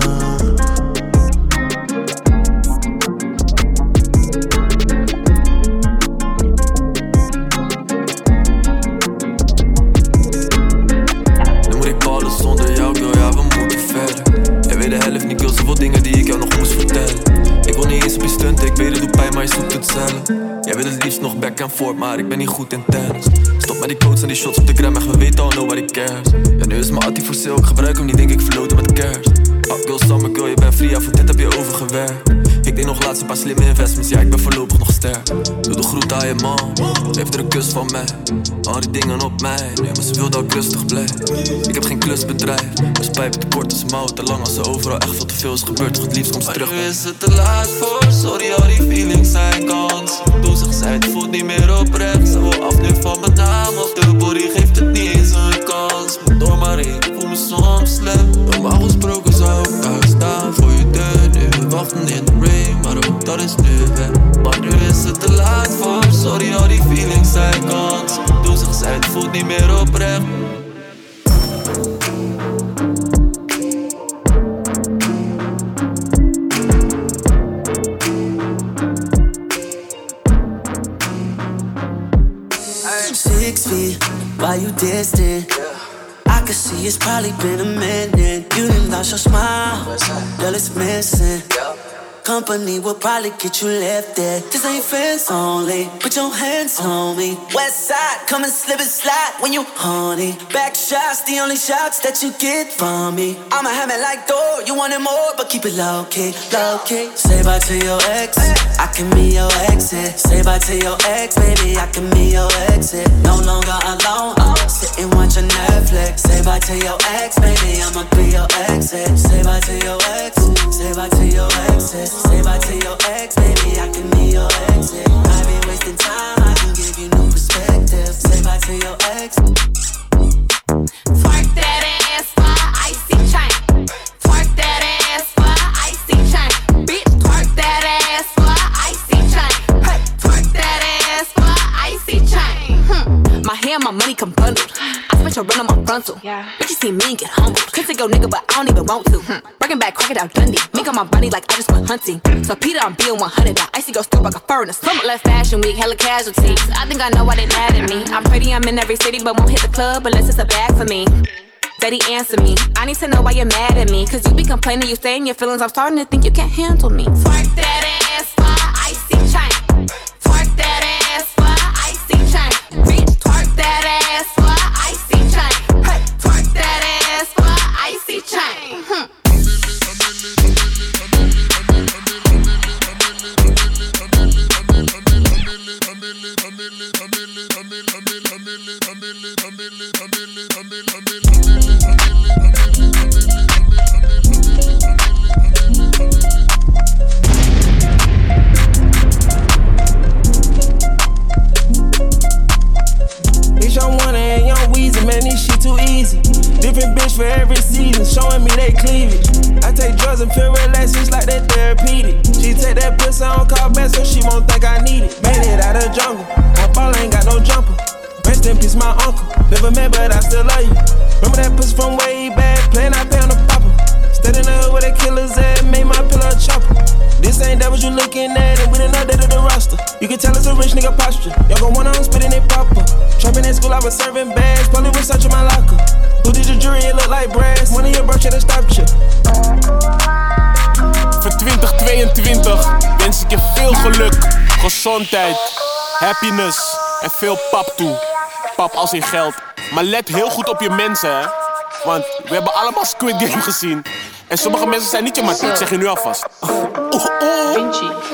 Forth, maar ik ben niet goed in tennis. Stop met die codes en die shots op de gram, echt, we weten al, nobody cares. Ja, nu is mijn attie voor sale, ik gebruik hem niet, denk ik verloten met kerst. Oh, girl, summer girl, je bent free, ja, voor dit heb je overgewerkt. Ik deed nog laatst een paar slimme investments, ja, ik ben voorlopig nog sterk. Doe de groet aan je man, geef er een kus van mij. Al die dingen op mij, nee, maar ze wil dat ik rustig blijf. Ik heb geen klusbedrijf, dus pijp te kort als mouw, te lang als er overal echt veel te veel is gebeurd. Toch het liefst komt ze terug. Nu is het te laat voor, sorry, al die feelings zijn kans. Toen zegt zij, het voelt niet meer oprecht. Ze wil af nu van mijn naam, of de body geeft het niet eens een kans. Door maar ik voel me soms slecht. Normaal gesproken zou ik daar staan voor je wachten in de rain, maar ook dat is nu weg. Maar nu is het te laat voor, sorry, al die feelings zijn kans. Toen zegt zij, het voelt niet meer oprecht. Six feet, why you distant? I can see it's probably been a minute. You didn't lost your smile, girl, it's missing. Company will probably get you left there. This ain't fans only. Put your hands on me. West side, come and slip and slide when you horny. Back shots, the only shots that you get from me. I'ma have it like door. You want it more, but keep it low key, low key. Say bye to your ex. I can be your exit. Say bye to your ex, baby. I can be your exit. No longer alone. Uh, sitting watching Netflix. Say bye to your ex, baby. I'ma be your exit. Say bye to your ex. Say bye to your exit. Say bye to your ex, baby. I can be your exit. I be wasting time. I can give you new perspective. Say bye to your ex. Twerk that ass My money come bundled. I spent your rent on my frontal. Yeah. Bitch, you see me and get humbled. Could take your nigga, but I don't even want to. Hmm. Breaking back, crocodile Dundee. Make on my body like I just went hunting. So Peter, I'm being 100. That icy go still like a furnace. Summer left fashion week, hella casualties. I think I know why they mad at me. I'm pretty, I'm in every city, but won't hit the club unless it's a bag for me. Daddy, answer me. I need to know why you're mad at me. Cause you be complaining, you stay in your feelings. I'm starting to think you can't handle me. Twerk that ass a icy chain. Twerk that ass that ass for icy chain. Hey, geluk, gezondheid, happiness en veel pap toe. Pap als in geld. Maar let heel goed op je mensen, hè. Want we hebben allemaal Squid Game gezien. En sommige mensen zijn niet je maat. Ik zeg je nu alvast. Oh, oh.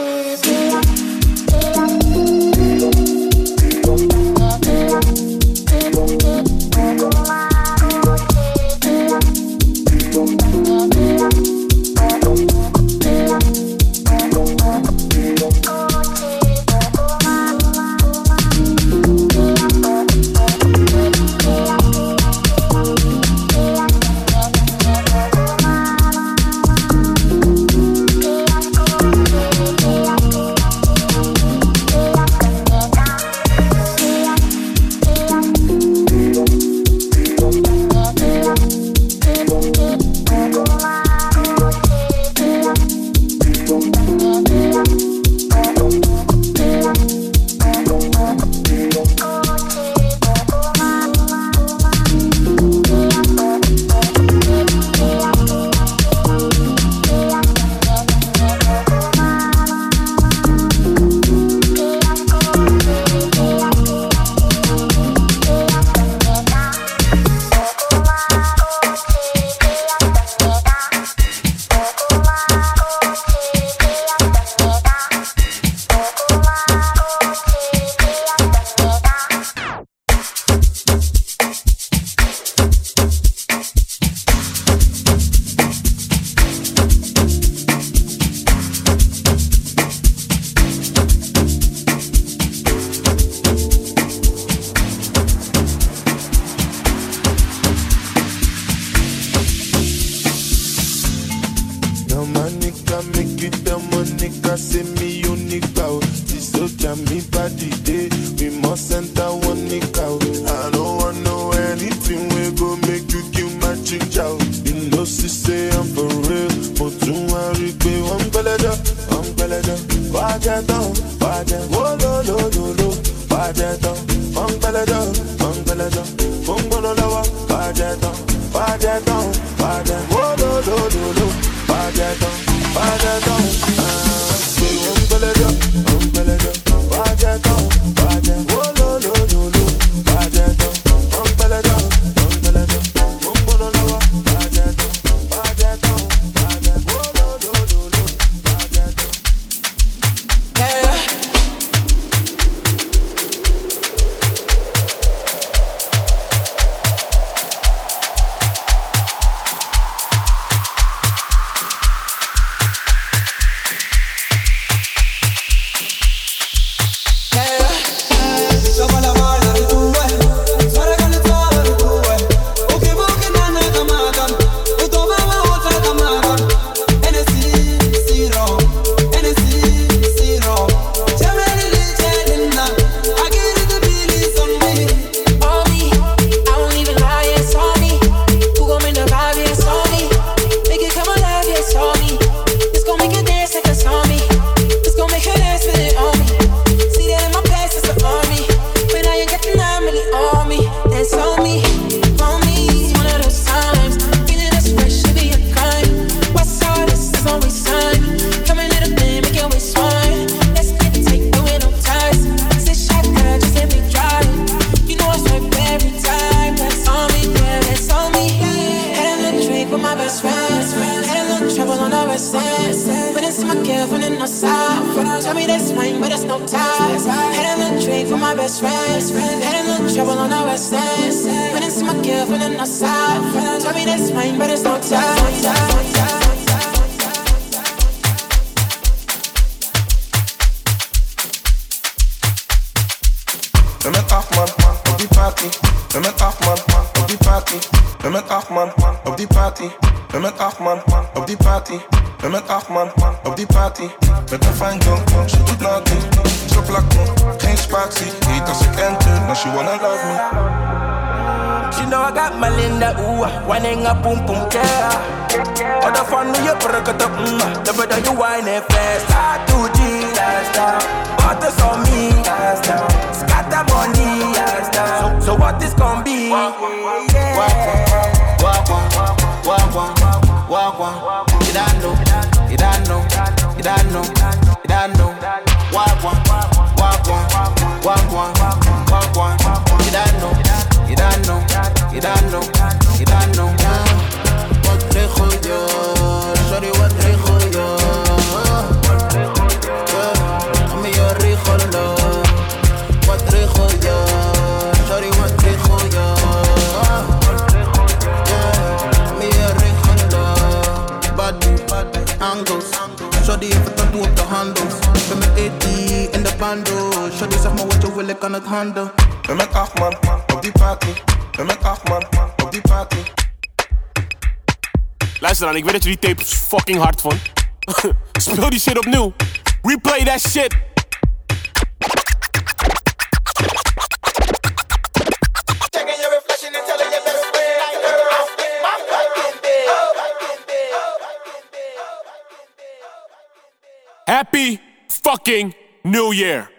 goed naartoe. Ze vlak me, geen spaak zie. Heet als ik enter, now she wanna love me. She know I got my Linda, ooh, whining wanneer boom pum care. Other fun when you perk it up, mm, the better you whine it fast. I do G last time, bottles on me last time, scatter money last time. So, so what this gon' be? wah wah wah wah wah wah wah wah. You don't know, you don't know, you don't know, you don't know. One. You don't know, don't know, don't don't? Sorry? Sorry, je? Me a regelen. Body, angles. Heeft het tattoo op de handels. Zeg maar wat je wil, ik kan het handelen. Ben met acht man op die party. Ben met acht man op die party. Luister dan, ik weet dat je die tape fucking hard vond. Speel die shit opnieuw. Replay that shit. Happy fucking New Year.